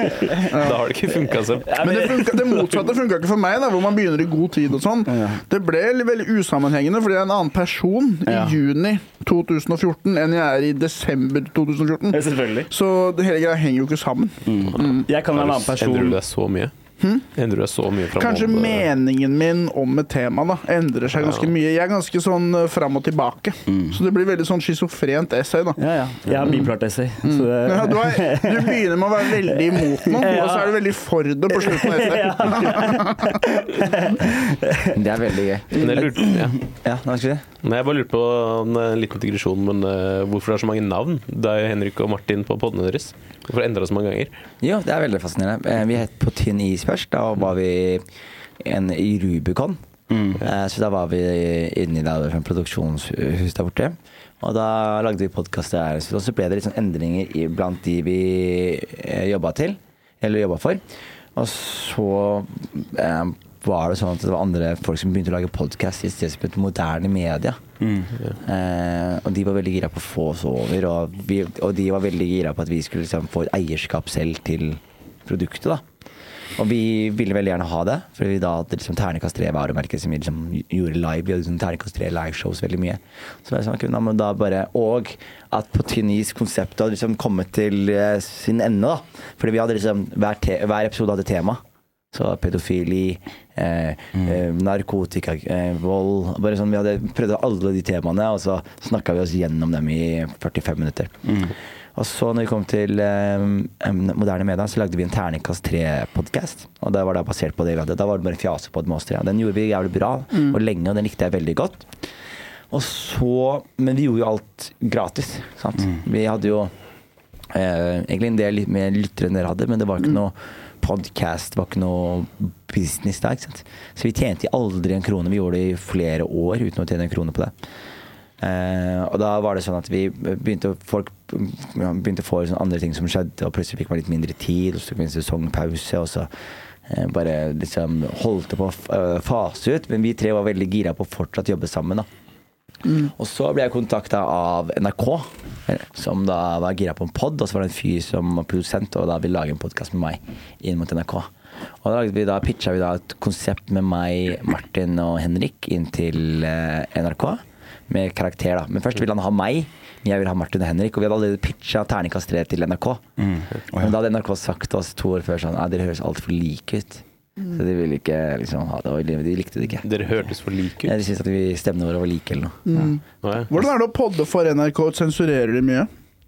Da har det ikke funka så Ja, Men det, funka, det motsatte funka ikke for meg, da, hvor man begynner i god tid og sånn. Ja. Det ble veldig usammenhengende, fordi jeg er en annen person i Ja. juni 2014 enn jeg er i desember 2014. Ja, Selvfølgelig. Så det hele greia henger jo ikke sammen. Jeg kan være en annen person. Endrer du deg så mye? Endrer det så mye fra Kanskje meningen min om et tema da endrer seg ganske mye. Jeg er ganske sånn eh, fram og tilbake. Så det blir veldig sånn schizofrent essay, da. Ja, ja. Jeg har bipart essay. Så det, Ja, du, er, du begynner med å være veldig imot noe, og så er du veldig for det på slutten av essayet. Det er veldig gøy. Men jeg lurte, ja. Ja, det var ikke det. Nei, jeg bare lurte på en eh, liten digresjon, men uh, hvorfor det er så mange navn? Det er jo Henrik og Martin på podene deres. Hvorfor endra det så mange ganger? Jo, det er veldig fascinerende. Vi het På tynn is først. Da var vi en, i Rubicon. Eh, Så da var vi inne i det sånn produksjonshus der borte. Og da lagde vi podkast der. Så så ble det litt sånn endringer i, blant de vi eh, jobba til. Eller jobba for. Og så eh, var det sånn at det var andre folk som begynte å lage podkast i stedet for moderne media. Eh, og de var veldig gira på å få oss over, og, vi, og de var veldig gira på at vi skulle liksom få et eierskap selv til produktet. da og vi ville veldig gjerne ha det, for vi da hadde liksom Ternekast 3 varemerket som vi liksom gjorde live. Vi hadde liksom Ternekast 3 liveshows veldig mye. Så det sånn, men da bare, Og at på tynn is konseptet hadde liksom kommet til eh, sin ende. da Fordi vi hadde liksom hver, te hver episode hadde tema. Så pedofili, eh, mm. narkotika, eh, vold bare sånn, Vi hadde prøvd alle de temaene, og så snakka vi oss gjennom dem i 45 minutter. Og så når vi kom til um, moderne media, så lagde vi en Terningkast 3-podkast. Og det var da basert på det vi hadde. Da var det bare fjase på med oss tre. Den gjorde vi jævlig bra og lenge, og den likte jeg veldig godt. Og så Men vi gjorde jo alt gratis. Sant? Vi hadde jo eh, egentlig en del mer lyttere enn dere hadde, men det var ikke noe podcast, det var ikke noe business der. ikke sant? Så vi tjente aldri en krone. Vi gjorde det i flere år uten å tjene en krone på det. Eh, og da var det sånn at vi begynte folk begynte å få sånn andre ting som skjedde, og plutselig fikk man litt mindre tid, og så tok vi en sesongpause, og så eh, bare liksom holdt det på å eh, fase ut. Men vi tre var veldig gira på å fortsatt jobbe sammen. da og så ble jeg kontakta av NRK, som da var gira på en pod. Og så var det en fyr som var produsent og da ville lage en podkast med meg inn mot NRK. Og da, vi, da pitcha vi da et konsept med meg, Martin og Henrik inn til NRK. Med karakter, da. Men først ville han ha meg, men jeg ville ha Martin og Henrik. Og vi hadde allerede pitcha terningkast 3 til NRK. Men da hadde NRK sagt til oss to år før sånn Nei, dere høres altfor like ut. Så de ville ikke liksom ha det. og De likte det ikke. Dere hørtes for like ut? Ja, de syntes at vi stemmene våre var like eller noe. Mm. ja. Hvordan er det å podde for NRK? Sensurerer de mye?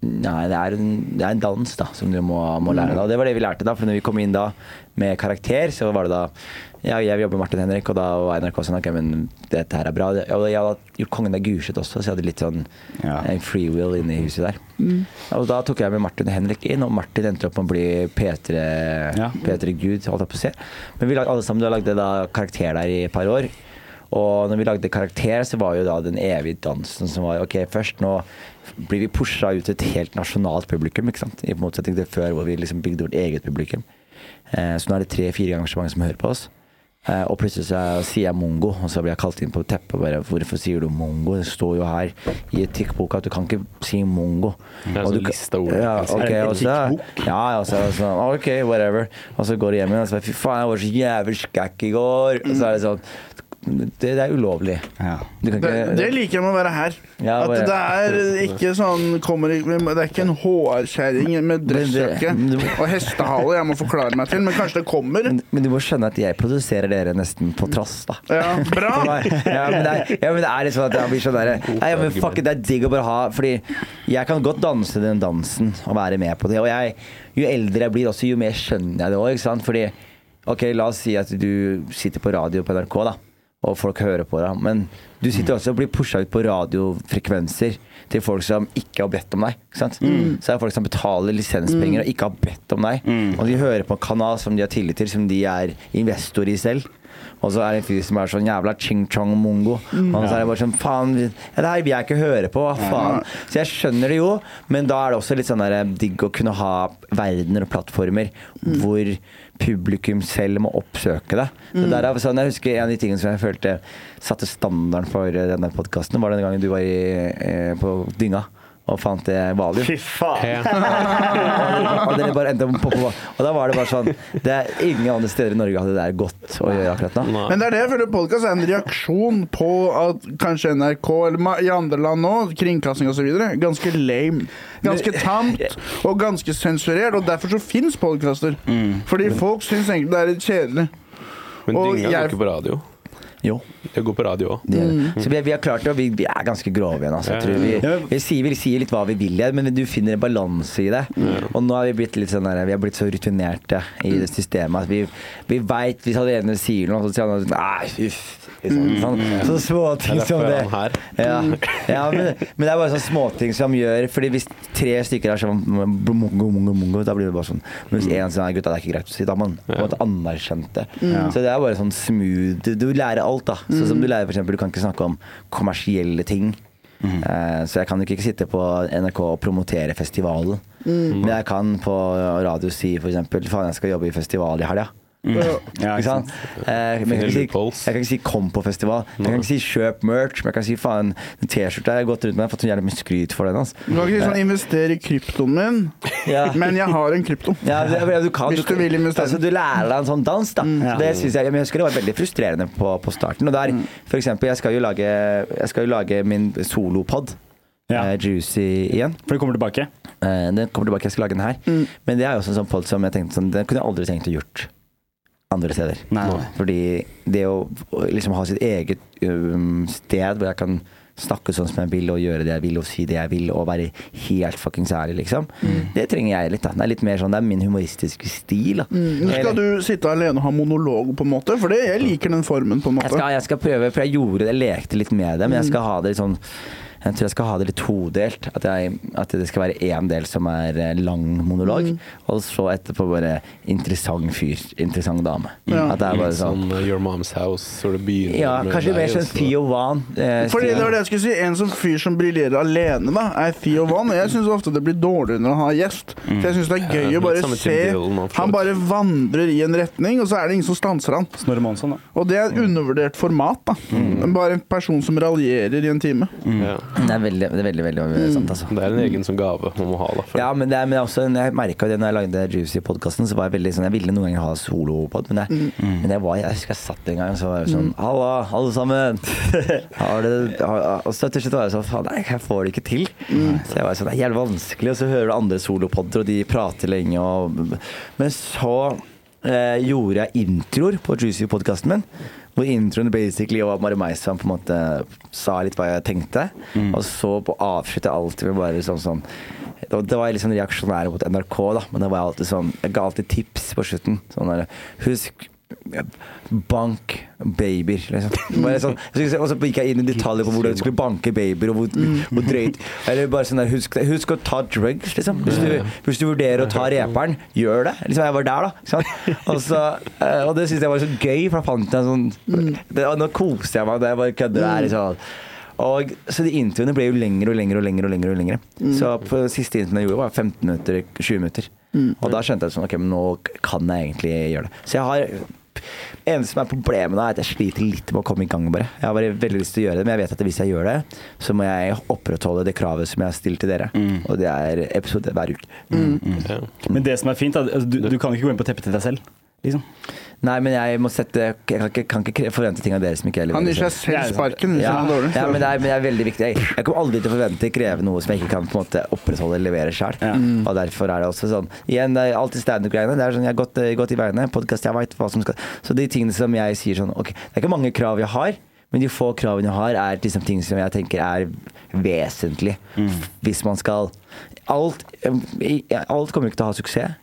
Nei, det er, en, det er en dans da, som du må, må lære. da. Og Det var det vi lærte. da, for når vi kom inn da med karakter, så var det da ja, Jeg jobber med Martin Henrik, og da var NRK sånn Ok, men dette her er bra. Og jeg hadde gjort Kongen av Gulset også, så jeg hadde litt sånn Ja. eh, free will inne i huset der. Og da tok jeg med Martin Henrik inn, og Martin endte opp med å bli P3 Ja. P3 Gud, holdt jeg på å si. Men vi lagde alle sammen, du har lagd karakter der i et par år. Og når vi lagde karakter, så var jo da den evige dansen som var Ok, først nå blir vi pusha ut til et helt nasjonalt publikum, ikke sant. I motsetning til før, hvor vi liksom bygde vårt eget publikum. Eh, så nå er det tre-fire ganger så mange som hører på oss. Eh, og plutselig så sier jeg mongo, og så blir jeg kalt inn på teppet. og Bare, Hvorfor sier du mongo? Det står jo her i etikkboka at du kan ikke si mongo. Det er en sånn liste ord. Ja, liksom. ok, og så, ja, og så, så, ok, whatever. Og så går du hjem igjen og så Fy faen, jeg var så jævlig skækk i går. Og så er det sånn Det, det er ulovlig. Ja. Du kan Det, ikke det liker jeg med å være her. Ja, At bare- det er ikke sånn kommer, Det er ikke en HR-kjerring med dressjakke og hestehale jeg må forklare meg til, men kanskje det kommer. men, men du må skjønne at jeg produserer dere nesten på trass, da. Ja, bra! Ja, men det er, ja, men det er litt sånn at jeg blir sånn Nei, men fuck it, det er digg å bare ha Fordi jeg kan godt danse den dansen og være med på det. Og jeg, jo eldre jeg blir, også, jo mer skjønner jeg det òg. Fordi ok, la oss si at du sitter på radio på NRK, da. Og folk hører på deg. Men du sitter også og blir pusha ut på radiofrekvenser til folk som ikke har bedt om deg. Ikke sant? Så det er folk som betaler lisenspenger og ikke har bedt om deg. Og de hører på en kanal som de har tillit til, som de er investor i selv. Og så er det en fyr som er sånn jævla ching-chong-mongo. Og så er det bare sånn Faen, det her vil jeg ikke høre på. Hva faen? Så jeg skjønner det jo, men da er det også litt sånn der digg å kunne ha verdener og plattformer hvor publikum selv må oppsøke det. det der er sånn, jeg husker En av de tingene som jeg følte satte standarden for denne podkasten, var den gangen du var i, eh, på Dynga og fant det valium. Fy faen. og, og, på, og da var det bare sånn Det er ingen andre steder i Norge hadde det der godt å gjøre akkurat nå. Nei. Men det er det jeg føler podkast er en reaksjon på at kanskje NRK, eller i andre land nå, kringkasting osv., ganske lame. Ganske tamt og ganske sensurert. Og derfor så fins podkaster. Fordi folk syns egentlig det er litt kjedelig. Men Og Dynga går ikke på radio. Jo, Det går på radio òg. Mm. Så vi, vi har klart det, og vi, vi er ganske grove igjen. Altså. Jeg tror vi, vi, sier, vi sier litt hva vi vil, igjen, men du finner en balanse i det. Og nå har vi blitt litt sånn der, vi har blitt så rutinerte i det systemet at vi, vi veit hvis han ene sier noe, så sier han Nei, uff. Liksom, sånn, så småting som det. Ja, ja men, men det er bare sånne småting som gjør Fordi hvis tre stykker er sånn da blir det bare sånn Men hvis én sier nei, gutta, det er ikke greit å si, da man på en måte anerkjent det. Så det er bare sånn smooth Du, du lærer alt, da. Sånn som du lærer f.eks. du kan ikke snakke om kommersielle ting. Mm. så jeg kan ikke sitte på NRK og promotere festivalen. Men jeg kan på radio si eksempel faen, jeg skal jobbe i festival i helga. Ja, Ikke ikke sant? sant? Eh, men jeg, kan kan si, jeg kan ikke si 'kom på festival'. Jeg kan ikke si 'kjøp merch', men jeg kan si faen, den T-skjorta jeg har jeg gått rundt med. Jeg har fått så jævlig mye skryt for den. Altså. Du kan ikke si sånn 'invester i kryptoen min', Ja. men jeg har en krypto. Ja, det, ja, du kan, Hvis du vil investere. Altså, du lærer deg en sånn dans, da. Ja. Det synes jeg, jeg husker det var veldig frustrerende på, på starten. Og der, for eksempel, jeg skal jo lage, jeg skal jo lage min solopod. Ja. Uh, Juicy igjen. For det kommer tilbake? Uh, den kommer tilbake, jeg skal lage den her. Men det er jo også en sånn pod som jeg tenkte sånn, den kunne jeg aldri tenkt å gjort andre steder. Nei. nei. Fordi det å liksom ha sitt eget um, sted hvor jeg kan snakke sånn som jeg vil og gjøre det jeg vil og si det jeg vil og være helt fuckings ærlig, liksom. Det trenger jeg litt. da Det er litt mer sånn, det er min humoristiske stil. da Mm. skal du sitte alene og ha monolog, på en måte? For det, jeg liker den formen, på en jeg måte. skal, jeg skal prøve, for jeg gjorde det, jeg lekte litt med det, men jeg skal ha det litt sånn jeg tror jeg skal ha det litt todelt. At, jeg, at det skal være én del som er eh, lang monolog, og så etterpå bare interessant fyr, interessant dame. Ja. At det er bare Litt sånn sånn uh, Your Mom's House, hvor det begynner Ja, med kanskje deg, mer sånn Theo Wan. Eh, Fordi det var det jeg skulle si. En som fyr som briljerer alene, da, er Theo Wan. Og jeg syns ofte det blir dårligere når han har gjest. For jeg syns det er gøy Ja, å bare se nå, Han bare vandrer i en retning, og så er det ingen som stanser han. Snorre Monsson, da. Og det er et undervurdert format, da. Bare en person som raljerer i en time. Ja. Det er veldig, det er veldig, veldig, veldig sant, altså. Det er en egen sånn gave man må ha, da. Ja, men, det er, men også, jeg merka det når jeg lagde Juicy-podkasten, så var jeg veldig sånn Jeg ville noen ganger ha solopod, men, jeg, men jeg var Jeg husker jeg satt en gang og så var jeg sånn Halla, alle sammen! Har det, har, og så til slutt var jeg sånn Faen, nei, jeg får det ikke til. Så jeg var sånn Det er jævlig vanskelig, og så hører du andre solopodder, og de prater lenge, og Men så eh, gjorde jeg introer på Juicy-podkasten min. Hvor introen basically var bare meg som på en måte sa litt hva jeg tenkte. Og så på avsluttet alltid med bare sånn sånn det var- var litt sånn reaksjonær mot NRK, da, men det var alltid sånn Jeg ga alltid tips på slutten. Sånn der Husk Bank babyer, liksom. Bare sånn, og så gikk jeg inn i detaljer på hvordan du skulle banke babyer, og hvor, hvor drøyt Eller bare sånn der Husk, husk å ta drugs, liksom. Hvis du, hvis du vurderer å ta reperen, gjør det. Liksom, jeg var der, da. Og, så, eh, og det syntes jeg var så gøy, for da fant jeg sånn Nå koste jeg meg da jeg bare kødder der. Liksom. Og, så de intervjuene ble jo lengre og lengre og lengre. og lengre, og lengre. Så på siste intervjuet jeg gjorde, var 15 minutter, 20 minutter. Og da skjønte jeg sånn, ok, men nå kan jeg egentlig gjøre det. Så jeg har eneste som er problemet er at jeg sliter litt med å komme i gang. bare. Jeg har bare veldig lyst til å gjøre det, men jeg vet at hvis jeg gjør det, så må jeg opprettholde det kravet som jeg har stilt til dere. Og det er episode hver uke. Ja. Men det som er fint, er at du, du kan ikke gå inn på teppet til deg selv. Liksom. Nei, men jeg må sette Jeg kan ikke, kan ikke forvente ting av dere som ikke jeg Han gir seg selv sparken hvis Ja, han er dårlig. ja men, det er, men det er veldig viktig. Jeg, jeg kommer aldri til å forvente kreve noe som jeg ikke kan på en måte opprettholde eller levere sjøl. Ja. Og derfor er det også sånn Igjen, det er alltid standup-greiene. Det er sånn, Jeg har gått, eh, gått i veiene. Podkast, jeg veit hva som skal Så de tingene som jeg sier sånn Ok, det er ikke mange krav jeg har. Men de få kravene jeg har, er liksom ting som jeg tenker er vesentlig. Hvis man skal Alt, eh, alt kommer ikke til å ha suksess.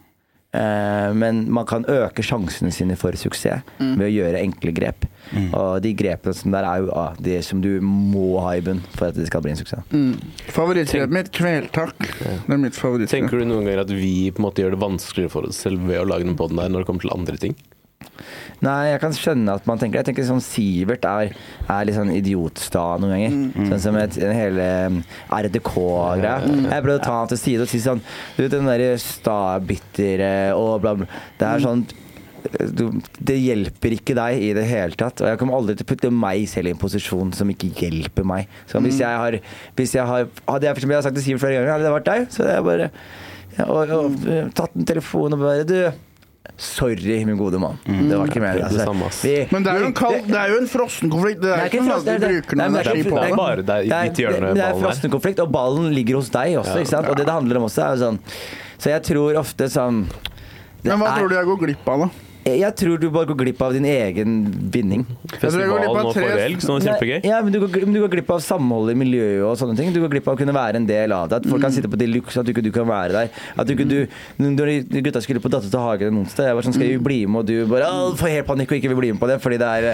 Eh, men man kan øke sjansene sine for suksess ved å gjøre enkle grep. Og de grepene som der er jo ah, det som du må ha i bunn for at det skal bli en suksess. Mm. Favorittgrepet mitt, kveltakk. Det er mitt favorittgrep. Tenker du noen ganger at vi på en måte gjør det vanskeligere for oss selv ved å lage den podden der, når det kommer til andre ting? Nei, jeg kan skjønne at man tenker Jeg tenker sånn Sivert er, er litt sånn idiotsta noen ganger. Sånn som et, en hele RDK-greia. Jeg prøvde å ta han til side og si sånn Du vet den derre sta-bitre og bla, bla. Det er sånn du, Det hjelper ikke deg i det hele tatt. Og jeg kommer aldri til å putte meg selv i en posisjon som ikke hjelper meg. Så hvis jeg har, hvis jeg har Hadde jeg for jeg har sagt til Sivert flere ganger, hadde det vært deg, så hadde jeg bare ja, og, og, eh, tatt en telefon og bare Du, sorry, min gode mann. Det var ikke mer. Det er det vi- Men det er jo en, kald, det er jo en frossen konflikt. Det det er ikke noe det er- bruker noe det er energi på det er det. bare Det er- det- det er ballen er. frossenkonflikt, og ballen ligger hos deg også, ikke sant? Og det det handler om også, er jo sånn Så jeg tror ofte sånn det Men hva er- tror du jeg går glipp av, da? Jeg tror du bare går glipp av din egen vinning. Festivalen tre- forrige helg, så det var kjempegøy. Ja, men du går, men du går glipp av samholdet i miljøet og sånne ting. Du går glipp av å kunne være en del av det. At folk kan sitte på deluxe, at du ikke du kan være der. At du ikke du Når de gutta skulle på Datter til Hagen en onsdag, jeg var sånn Skal vi bli med? Og du bare får helt panikk og ikke vil bli med på det. Fordi det er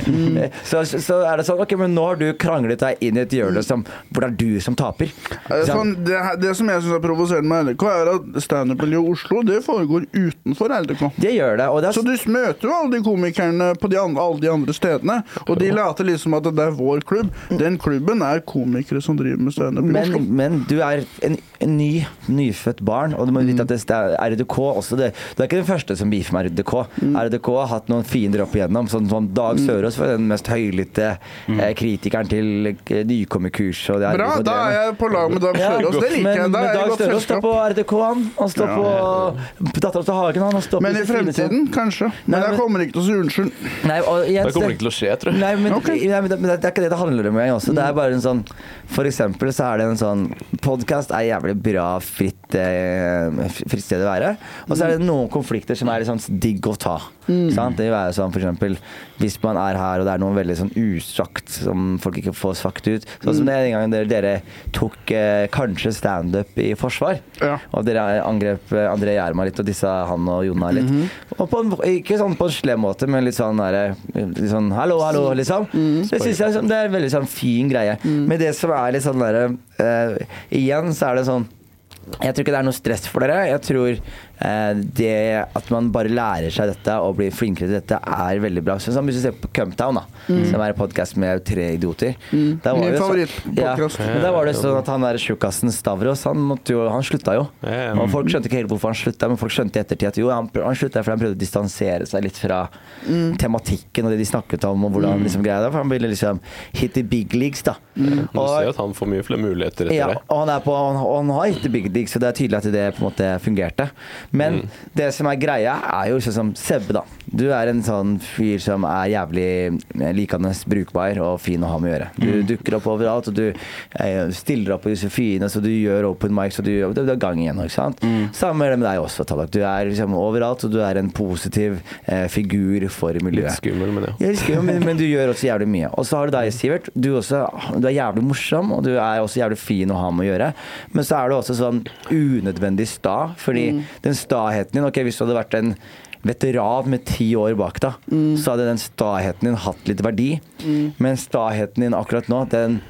eh, så, så er det sånn Ok, men nå har du kranglet deg inn i et hjørne som, hvor det er du som taper. Eh, Sånn, det, det som jeg syns er provoserende med RDK, er at standup-miljøet i Oslo det foregår utenfor LDK. Det gjør det. Og det Så du du møter jo alle de komikerne på de andre, alle de andre stedene, og de later liksom at det er vår klubb. Den klubben er komikere som driver med standup men, men du er en, en ny, nyfødt barn, og du må vite at det er RDK også det, Du er ikke den første som beefer med RDK. RDK har hatt noen fiender opp igjennom, sånn som Dag Sørås var den mest høylytte eh, kritikeren til eh, nykommerkurs. er Bra, RDK da er jeg på lag med Dag Ja, Sørås. Det liker men, jeg. Da er jeg godt Sørås står på RDK, han. Han står på Dattera til Hagen, han. han står på Men i fremtiden, kanskje. Nei, Men jeg kommer ikke til å si unnskyld. Nei, og igjen, Det kommer ikke til å skje, tror jeg. Nei, men, okay. nei, men, det, men det er ikke det det handler om engang også. Det er bare en sånn For eksempel så er det en sånn Podkast er jævlig bra, fritt, eh, fritt sted å være. Og så er det noen konflikter som er litt sånn digg å ta. Sant? Det vil være sånn eksempel hvis man er her og det er noe veldig sånn usagt som folk ikke får sagt ut. Sånn som den gangen dere, dere tok eh, kanskje standup i forsvar. Ja. Og dere angrep eh, André Gjerma litt, og disse han og Jonna litt. Og på en, ikke sånn på en slem måte, men litt sånn derre litt sånn hallo, hallo, liksom. Det syns jeg sånn, det er en veldig sånn fin greie. Men det som er litt sånn derre eh, Igjen så er det sånn jeg tror ikke det er noe stress for dere. Jeg tror det at man bare lærer seg dette og blir flinkere til dette, er veldig bra. Sånn som hvis du ser på Cumptown, da, som er en podkast med tre idioter. Mm. var Min det. Ja, men der var det sånn at han der tjukkasen Stavros, han, måtte jo, han slutta jo. Og folk skjønte ikke helt hvorfor han slutta, men folk skjønte i ettertid at jo, han, han slutta fordi han prøvde å distansere seg litt fra tematikken og det de snakket om, og hvordan liksom greia det. For han ville liksom hit the big leagues, da. Mm. Og- ser at han får mye flere muligheter etter ja, det. og han, er på, han, og han har ikke big leagues, så det er tydelig at det på en måte fungerte. Men det som er greia, er jo sånn som Sebbe, da. Du er en sånn fyr som er jævlig eh, likende brukbar og fin å ha med å gjøre. Du dukker opp overalt, og du eh, stiller opp på Josefine, så du gjør open mic, så du gjør det er gang igjen. Ikke sant? Samme er det med deg også, Tallak. Du er liksom overalt, og du er en positiv eh, figur for miljøet. Litt skummel, men ja. Jo, men, men du gjør også jævlig mye. Og så har du deg, Sivert. Du, også, du er jævlig morsom, og du er også jævlig fin å ha med å gjøre. Men så er du også sånn unødvendig sta, fordi den staheten din. Ok, hvis du hadde vært en veteran med ti år bak deg, så hadde den staheten din hatt litt verdi. Men staheten din akkurat nå, den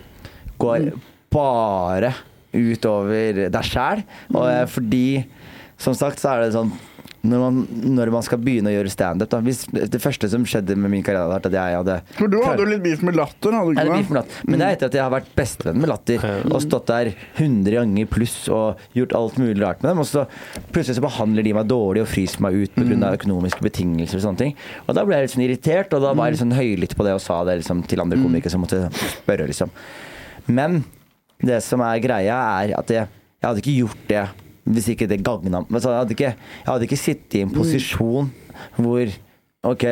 går bare utover deg sjæl. Eh, fordi, som sagt, så er det sånn når man, når man skal begynne å gjøre standup Det første som skjedde med min karriere, var at jeg hadde For du hadde jo litt beef med latter, hadde du ikke med det? latter? Men det er etter at jeg har vært bestevenn med Latter og stått der 100 ganger pluss og gjort alt mulig rart med dem. Og så plutselig så behandler de meg dårlig og fryser meg ut pga. av økonomiske betingelser og sånne ting. Og da ble jeg litt sånn irritert, og da var jeg litt sånn høylytt på det og sa det liksom til andre komikere som måtte spørre, liksom. Men det som er greia, er at jeg, jeg hadde ikke gjort det hvis ikke det gagna meg. Jeg hadde ikke, jeg hadde ikke sittet i en posisjon hvor Ok,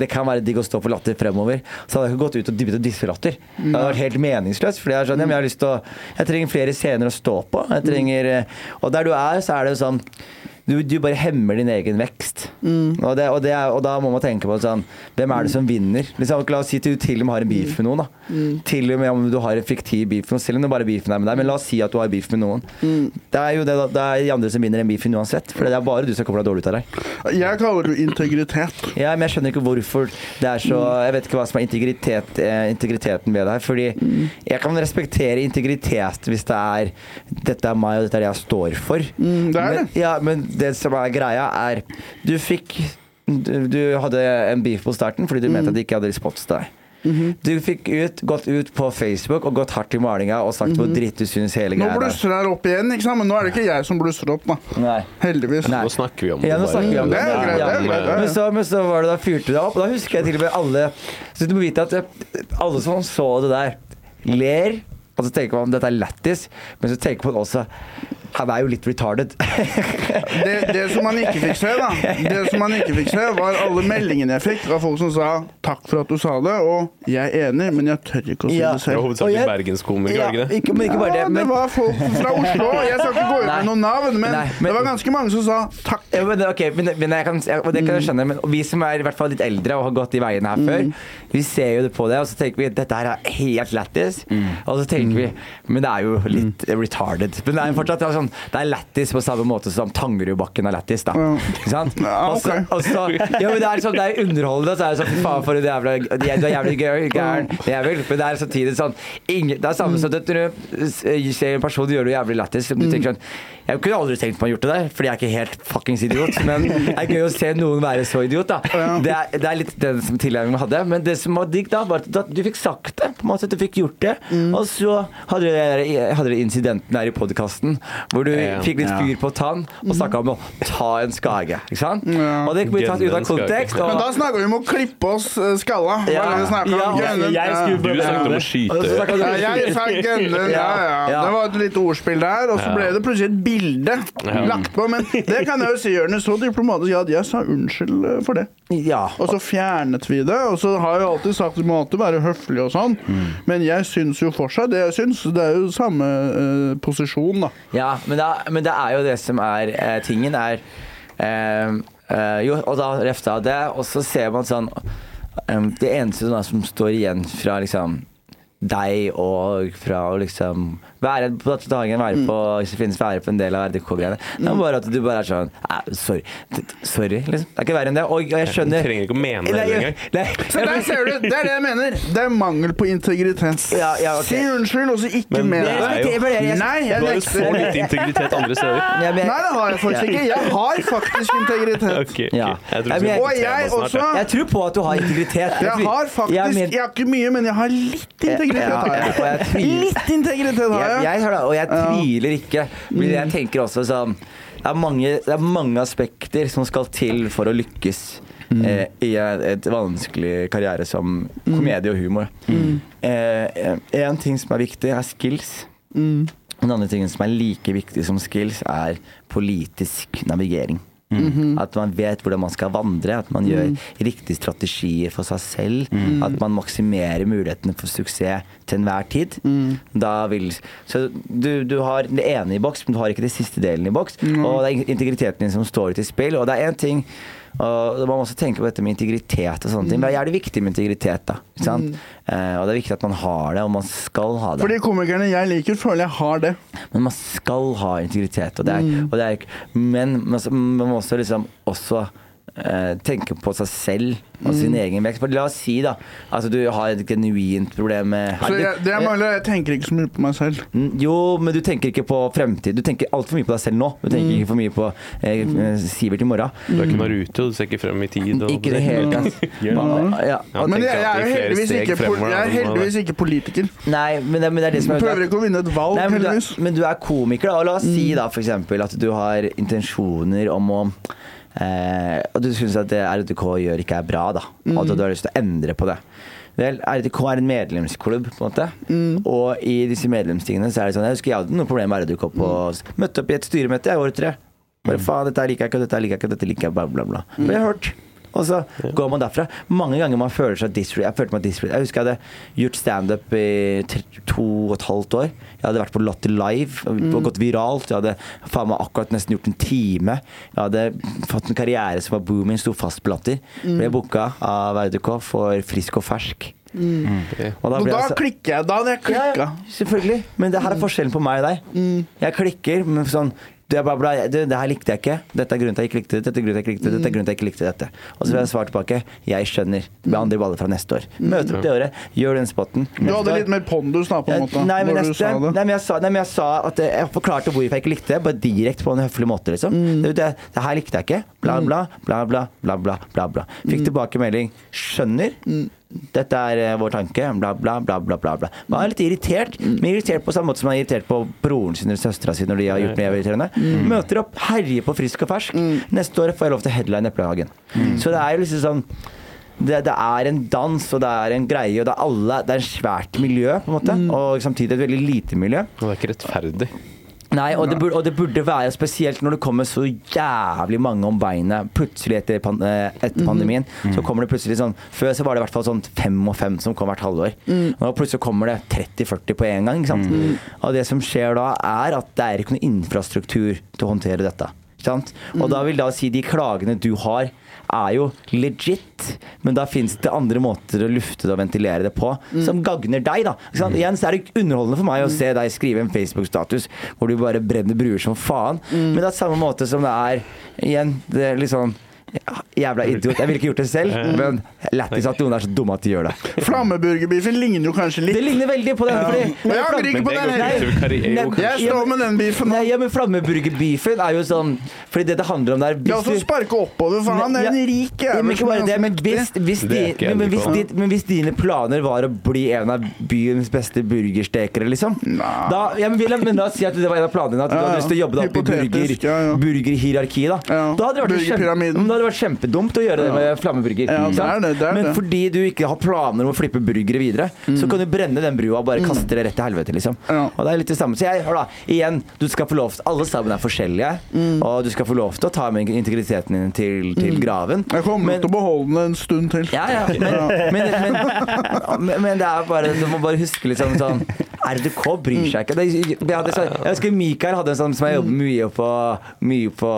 det kan være digg å stå på latter fremover. Så hadde jeg ikke gått ut og dyppet og disse latter. Det hadde vært helt meningsløst. Fordi jeg, er sånn, jeg har lyst til å Jeg trenger flere scener å stå på. Jeg trenger eh, Og der du er, så er det sånn du, du bare hemmer din egen vekst. Og, det, og, det er, og da må man tenke på sånn Hvem er det som vinner? Liksom, la oss si at du til og med har en beef med noen. da Til og med om du har en fiktiv beef med selv om det bare beefen er med deg. Men la oss si at du har beef med noen. Det er jo det, det er de andre som vinner den beefen uansett. For det er bare du som kommer deg dårlig ut av deg. Jeg kaller det integritet. Ja, men jeg skjønner ikke hvorfor det er så Jeg vet ikke hva som er integritet, eh, integriteten ved det her. Fordi jeg kan respektere integritet hvis det er Dette er meg, og dette er det jeg står for. Mm, det er men, det. Ja, men det som er greia, er Du fikk Du, du hadde en beef på starten fordi du mente at de ikke hadde respons til deg. Du fikk ut, gått ut på Facebook og gått hardt i malinga og sagt hvor dritt du syns hele greia er. blusser det opp igjen, ikke sant? men nå er det ikke jeg som blusser opp, da. Nei. Heldigvis. Nei. Nå snakker vi om Ja, nå bare. snakker vi om Det det, greit, det greit. det er Men så, men så var det da fyrte det opp, og da husker jeg til og med alle Så du må vite at eh, alle som så det der, ler, og så tenker man dette er lættis, men så tenker man også han er jo litt retarded. Det, det som man ikke fikk se, da Det som man ikke fikk se, var alle meldingene jeg fikk av folk som sa 'takk for at du sa det', og 'jeg er enig, men jeg tør ikke å si Ja. det Det selv'. Og hovedsakelig jeg- bergenskomiker, Ja, ikke det? ikke, men ikke bare Ja, det, det var folk fra Oslo. Jeg skal ikke gå ut med noen navn, men, Nei, men- det var ganske mange som sa takk. Ja, men, ok, men, men jeg kan, jeg, det kan jeg skjønne, men vi som er i hvert fall litt eldre og har gått de veiene her før, vi ser jo det på det, og så tenker vi dette her er helt lættis. Og så tenker vi Men det er jo litt retarded. Men det er fortsatt det er sånn, det er lættis på samme måte som Tangerudbakken er lættis, da. Ikke sant? Også, ok. ja, men det er sånn, det er underholdende, så er det sånn Fy faen, for en jævla Du er jævlig gøy, gæren jævel. Men det er samtidig sånn ingen, Det er samme som at du eh, ser en person gjøre noe jævlig lættis. Du tenker sånn Jeg kunne aldri tenkt meg å gjort det der, fordi jeg er ikke helt fuckings idiot. Men det er gøy å se noen være så idiot, da. Det er, det er litt den som tilnærmingen hadde. Men det som var digg da, var at du fikk sagt det. På en måte at du fikk gjort det. Og så hadde dere incidenten her i podkasten hvor du Ja. fikk litt Ja. fyr på tann og snakka om å ta en skage. Ikke sant? Ja. Og det blir tatt ut av kontekst. Og... Men da snakker vi om å klippe oss eh, skalla. Ja. Ja, Gønnen. jeg skulle Du snakket om å skyte. Ja, jeg sa gønnen, ja, ja. Ja. Det var et lite ordspill der, og så ble det plutselig et bilde lagt på. Men det kan jeg jo si, Jørnes, så diplomatisk at jeg sa unnskyld eh, for det. Ja. Og så fjernet vi det, og så har jeg alltid sagt at du må alltid være høflig og sånn. Men jeg syns jo fortsatt det jeg syns. Det er jo samme uh, posisjon, da. Ja, men det, er, men det er jo det som er uh, tingen, er uh, eh, Jo, og da refta jeg det, og så ser man sånn um, Det eneste som, er som står igjen fra liksom deg og fra å liksom være på dette dagen, være på, hvis det finnes være på en del av RDK-greiene. Det er bare at du bare er sånn Sorry. Sorry, liksom. Det er ikke verre enn det. Og jeg Du skjønner trenger ikke å mene det jeg- engang. Så der ser du, Det er det jeg mener. Det er mangel på integritet. Ja, ja, okay. Si unnskyld, og så ikke Men med det er det. jo- jeg- Nei, jeg Du har jo så lite integritet andre steder. Ja, men- Nei, det har jeg faktisk ikke. Jeg har faktisk integritet. Okay, okay. Jeg tror men- Og jeg også. Jeg tror på at du har integritet. Jeg har faktisk Jeg har ikke mye, men jeg har litt integritet. Ja, har ja, jeg jeg. tviler- Litt integritet har Jeg, jeg. jeg og jeg tviler ikke. Men jeg tenker også sånn det er, mange, det er mange aspekter som skal til for å lykkes eh, i et vanskelig karriere som komedie og humor. Eh, en ting som er viktig, er skills. Den andre tingen som er like viktig som skills, er politisk navigering. At man vet hvordan man skal vandre, at man gjør riktige strategier for seg selv. At man maksimerer mulighetene for suksess til enhver tid. Da vil, så du, du har det ene i boks, men du har ikke det siste delen i boks. Og det er integriteten din som står til spill. Og det er én ting og Man må også tenke på dette med integritet og sånne ting. Men det er jævlig viktig med integritet. da sant? Eh, og det er viktig at man har det, og man skal ha det. For de komikerne jeg liker, føler jeg har det. Men man skal ha integritet. Og det er, og det er, men man må også liksom også eh, tenke på seg selv og sin egen vekst. For la oss si da altså du har et genuint problem med Så jeg, det er mangler, jeg tenker ikke så mye på meg selv. Mm, Jo, men du tenker ikke på fremtid. Du tenker altfor mye på deg selv nå. Du tenker ikke for mye på eh, eh, Sivert i morgen. Du er ikke Naruto, du ser ikke frem i tid. og- Ikke i det hele tatt. Ja. Men jeg, jeg er heldigvis ikke, fremover, jeg er heldigvis ikke politiker. Nei, men det, men det er det som er Prøver ikke å vinne et valg, Nei, men, du er, heldigvis. men du er komiker, da. Og la oss si da f.eks. at du har intensjoner om å eh, Og du syns at det RDK gjør ikke er bra, da. Og at du har lyst til å endre på det. Vel, RDK er en medlemsklubb, på en måte. Og i disse medlemstingene så er det sånn Jeg husker jeg hadde noe problem med RDK på Møtte opp i et styremøte i år tre. Bare faen, dette liker jeg ikke, dette liker jeg ikke, dette liker jeg, bla, bla, bla. Ble hørt. Og så går man derfra. Mange ganger man føler seg disre Jeg følte meg disre Jeg husker jeg hadde gjort standup i to og et halvt år. Jeg hadde vært på Latter Live og gått viralt. Jeg hadde faen meg akkurat nesten gjort en time. Jeg hadde fått en karriere som var booming, sto fast på Latter. Ble booka av RDK for Frisk og fersk. Mm. Okay. Og da, da så- klikker jeg. Da hadde jeg klikka. ja, selvfølgelig. Men det her er forskjellen på meg og deg. Jeg klikker, men sånn det, bla, bla, det, det her likte jeg ikke. Dette er grunnen til at jeg ikke likte det. Dette er grunnen til at jeg ikke likte det. Dette er grunnen til at jeg ikke likte dette. Og så vil jeg svare tilbake. Jeg skjønner. Det blir andre baller fra neste år. Møter opp det året. Gjør den spotten. Du hadde år- litt mer pondus da, på en måte, Nei, men når jeg, du sa det. Nei, men jeg sa, nei, men jeg sa at jeg, forklarte hvorfor jeg ikke likte det, bare direkte på en høflig måte. Liksom. Det, det, det her likte jeg ikke. Bla, bla, bla, bla, bla, bla, bla, Fikk tilbake tilbakemelding. Skjønner. Dette er eh, vår tanke, bla, bla, bla, bla. bla, bla. Man er litt irritert, men irritert på samme måte som man er irritert på broren sin eller søstera si når de har gjort noe irriterende. Møter opp, herjer på Frisk og fersk. Neste år får jeg lov til headline Eplehagen. Så det er jo liksom sånn det, det er en dans, og det er en greie, og det er alle Det er et svært miljø, på en måte, og samtidig et veldig lite miljø. Og det er ikke rettferdig. Nei, og det, burde, og det burde være spesielt når det kommer så jævlig mange om beinet plutselig etter, pan, eh, etter pandemien. Så kommer det plutselig sånn Før så var det i hvert fall sånn fem og fem som kom hvert halvår. Nå plutselig kommer det 30-40 på en gang. Ikke sant? Og det som skjer da, er at det er ikke noe infrastruktur til å håndtere dette. Ikke sant? Og da vil da si de klagene du har, er jo legit, men da fins det andre måter å lufte det og ventilere det på, som gagner deg, da. Sant? Igjen så er det underholdende for meg å se deg skrive en Facebook-status hvor du bare brenner bruer som faen, men det er samme måte som det er Igjen, det er litt sånn ja, Jævla idiot. Jeg ville ikke gjort det selv, men lættis at noen er så dumme at de gjør det. Flammeburgerbiffen ligner jo kanskje litt. Det ligner veldig på den. Fordi, ja. jeg angrer ikke på den heller. Jeg står med den beefen nå. Nei, ja, men flammeburgerbiffen er jo sånn Fordi det det handler om der Ja, så hvis du- sparke oppover, for han er en rik jævel. ikke er bare det, men hvis, hvis, er de, men, hvis, de, men hvis dine planer var å bli en av byens beste burgerstekere, liksom da, ja, men, Wilhelm, men la oss si at det var en av planene dine, at du Ja, hadde lyst til å jobbe deg opp i burger, burgerhierarkiet. Da. Ja. Da, hadde det vært kjempe, Burgerpyramiden. men da hadde det vært kjempedumt å gjøre det med flammeburger. Ja, det er det, det er men fordi du ikke har planer om å flippe burgere videre, så kan du brenne den brua og bare kaste det rett til helvete, liksom. Mm. Ja. Og det er litt det samme. Så jeg, hør da, igjen, du skal få lov til Alle sammen er forskjellige, Mm. og du skal få lov til å ta med integriteten din til, til graven. Jeg kommer Men- til å beholde den en stund til. ja, ja, men, men, men, det er bare Du må bare huske liksom sånn RDK bryr seg ikke. Jeg husker Mikael hadde en sånn som jeg jobbet mye på Mye på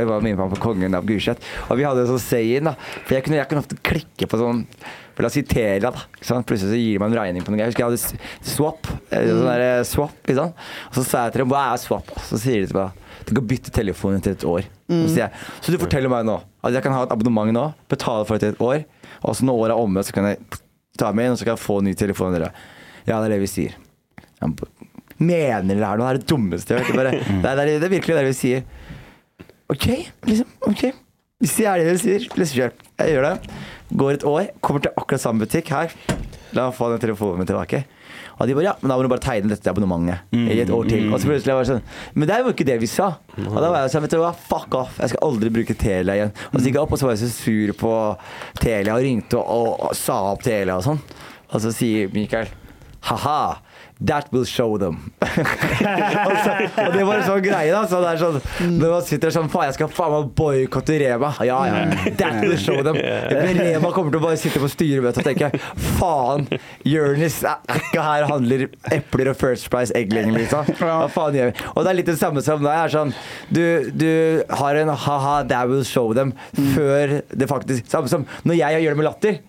Jeg var mye på Kongen av Gulset. Og vi hadde en sånn saying, da. For jeg kunne, jeg kunne ofte klikke på sånn for La oss si Telia, da. Plutselig så gir de meg en regning på noe. Jeg husker jeg hadde swap. eh, Sånn der, eh, swap sant? Og så sa jeg til dem hva er swap? Så sier de til meg du kan bytte telefonen til et år. Så, sier jeg, så du forteller meg nå at jeg kan ha et abonnement nå, betale for det til et år, og så når året er omme, så kan jeg ta med inn, og så kan jeg få en ny telefon. av Dere. Ja, det er det vi sier. Mener dere det her nå? Det er det dummeste jeg har hørt. Bare, det, er, det, det er virkelig det vi sier. OK, liksom. ok Hvis det er det dere sier, liksom. Jeg gjør det. Går et år, kommer til akkurat samme butikk her. La meg få den telefonen min tilbake. Og de bare ja, men da må du bare tegne dette abonnementet i et år til. Og så plutselig var det sånn Men det var jo ikke det vi sa. Og da var jeg sånn, vet du hva, fuck off. Jeg skal aldri bruke Telia igjen. Og så gikk jeg opp, og så var jeg så sur på Telia og ringte og, og, og sa opp Telia og sånn. Og så sier Mikael ha-ha. That will show them. og, så, og det var en sånn greie, da. Så det er sånn Når man sitter sånn Faen, jeg skal faen meg boikotte Rema. Ja, ja. That will show them. Rema kommer til å bare sitte på styremøte og tenke Faen, Jonis er ikke her og handler epler og First Price egg lenger, liksom. Hva faen gjør vi? Og det er litt det samme som det er sånn Du, du har en ha-ha, that will show them før det faktisk Samme som når jeg gjør det med latter.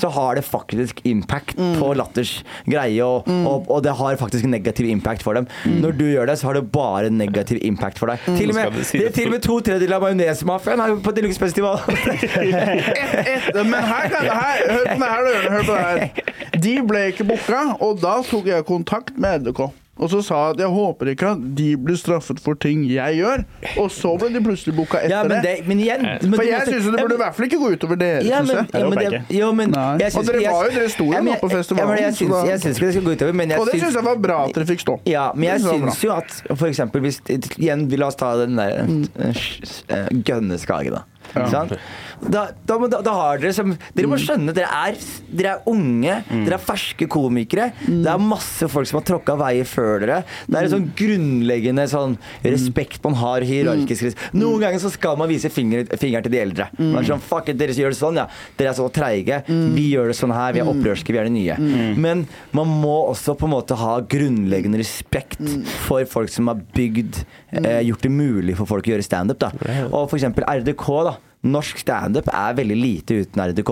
Så har det faktisk impact på latters greie, og, og, og det har faktisk negativ impact for dem. Når du gjør det, så har det bare negativ impact for deg. Til og med, si det det til og med to tredjedeler av majonesmafiaen er jo på Deluxe Festival. Et, et, men her kan her, Hør på det her. Hør på det her. De ble ikke booka, og da tok jeg kontakt med RDK. Og så sa jeg at jeg håper ikke at de blir straffet for ting jeg gjør. Og så ble de plutselig booka etter ja, men, det. men igjen men For jeg syns det burde i hvert fall ikke gå utover dere, ja, synes men, jeg. ja, men, det, jo, men jeg Og dere var jo- dere sto jo Ja, nå på festivalen, Ja, men jeg syns ikke det skal gå utover, men jeg Og det syns jeg var bra at dere fikk stå. Ja, men jeg synes syns jo at for eksempel hvis Igjen, la oss ta den der uh, Gønneskage, da. Sant? Da, da, da, da har dere som Dere må skjønne, dere er, dere er unge, dere er ferske komikere. Det er masse folk som har tråkka veier før dere. Det er en sånn grunnleggende sånn respekt man har hierarkisk. Noen ganger så skal man vise finger, fingeren til de eldre. Man er sånn, fuck it, Dere gjør det sånn, ja. Dere er så treige. Vi gjør det sånn her. Vi er opprørske, vi er det nye. Men man må også på en måte ha grunnleggende respekt for folk som har bygd eh, Gjort det mulig for folk å gjøre standup. Og for eksempel RDK. da Norsk standup er veldig lite uten RDK.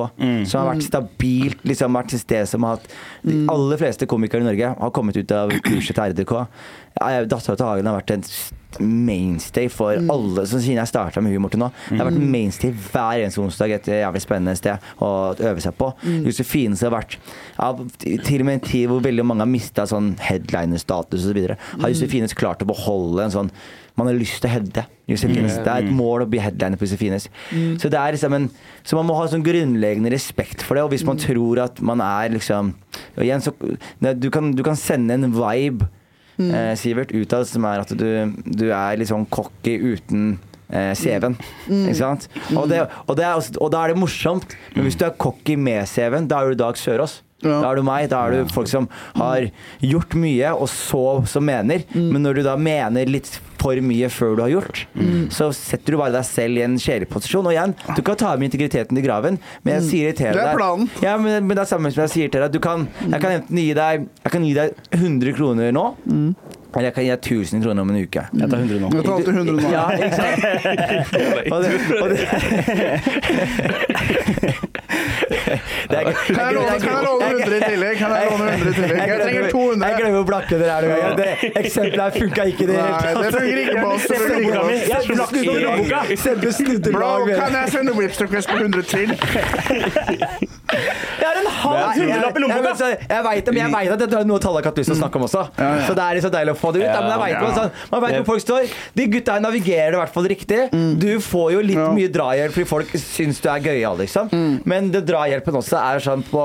Som har vært stabilt, liksom vært et sted som har hatt De aller fleste komikere i Norge har kommet ut av kurset til RDK. Dattera til Hagen har vært en mainstay for alle som siden jeg starta med humor til nå. Det har vært mainstay hver eneste onsdag. Et jævlig spennende sted å øve seg på. Josefine har vært ja, Til og med en tid hvor veldig mange har mista sånn headliner-status så har Josefines klart å beholde en sånn man har lyst til å heade Josefines. Det er et mål å bli headliner på Josefines. Så, det er liksom en, så man må ha sånn grunnleggende respekt for det. Og hvis man tror at man er liksom og igjen, så, du, kan, du kan sende en vibe, eh, Sivert, utad som er at du, du er litt sånn cocky uten eh, CV-en. Ikke sant? Og, det, og, det er, og da er det morsomt. Men hvis du er cocky med CV-en, da er du Dag Sørås. Ja. Da er du meg. Da er du folk som har gjort mye, og så som mener. Men når du da mener litt for mye før du har gjort, så setter du bare deg selv i en kjæleposisjon. Og igjen, du kan ta med integriteten i graven, men jeg sier til deg Det er planen. Ja, men, men det er samme som jeg sier til deg. Du kan, jeg kan enten gi deg Jeg kan gi deg 100 kroner nå, eller jeg kan gi deg 1000 kroner om en uke. Jeg tar 100 nå. Jeg tar alltid 100 nå. Ja, ikke sant? Og det, og det, det er, Kan jeg låne, kan jeg låne 100 i tillegg? Kan jeg låne 100 i tillegg? Jeg trenger 200. Jeg glemmer å blakke dere her noen. Det eksempelet her funka ikke i det hele det funker ikke på oss. Det snudde lag kan jeg sende Whipster Quest på 100 til? Jeg har en halv hundrelapp i lommeboka! Jeg, jeg, jeg vet jeg vet at dette er noe Tallak har hatt lyst til å snakke om også. Ja, ja. Så det er så deilig å få det ut. men jeg vet, Ja. man, sånn, man vet hvor folk står. De gutta her navigerer det i hvert fall riktig. Du får jo litt Ja. mye drahjelp fordi folk syns du er gøyal, liksom. Men det drahjelpen også er sånn på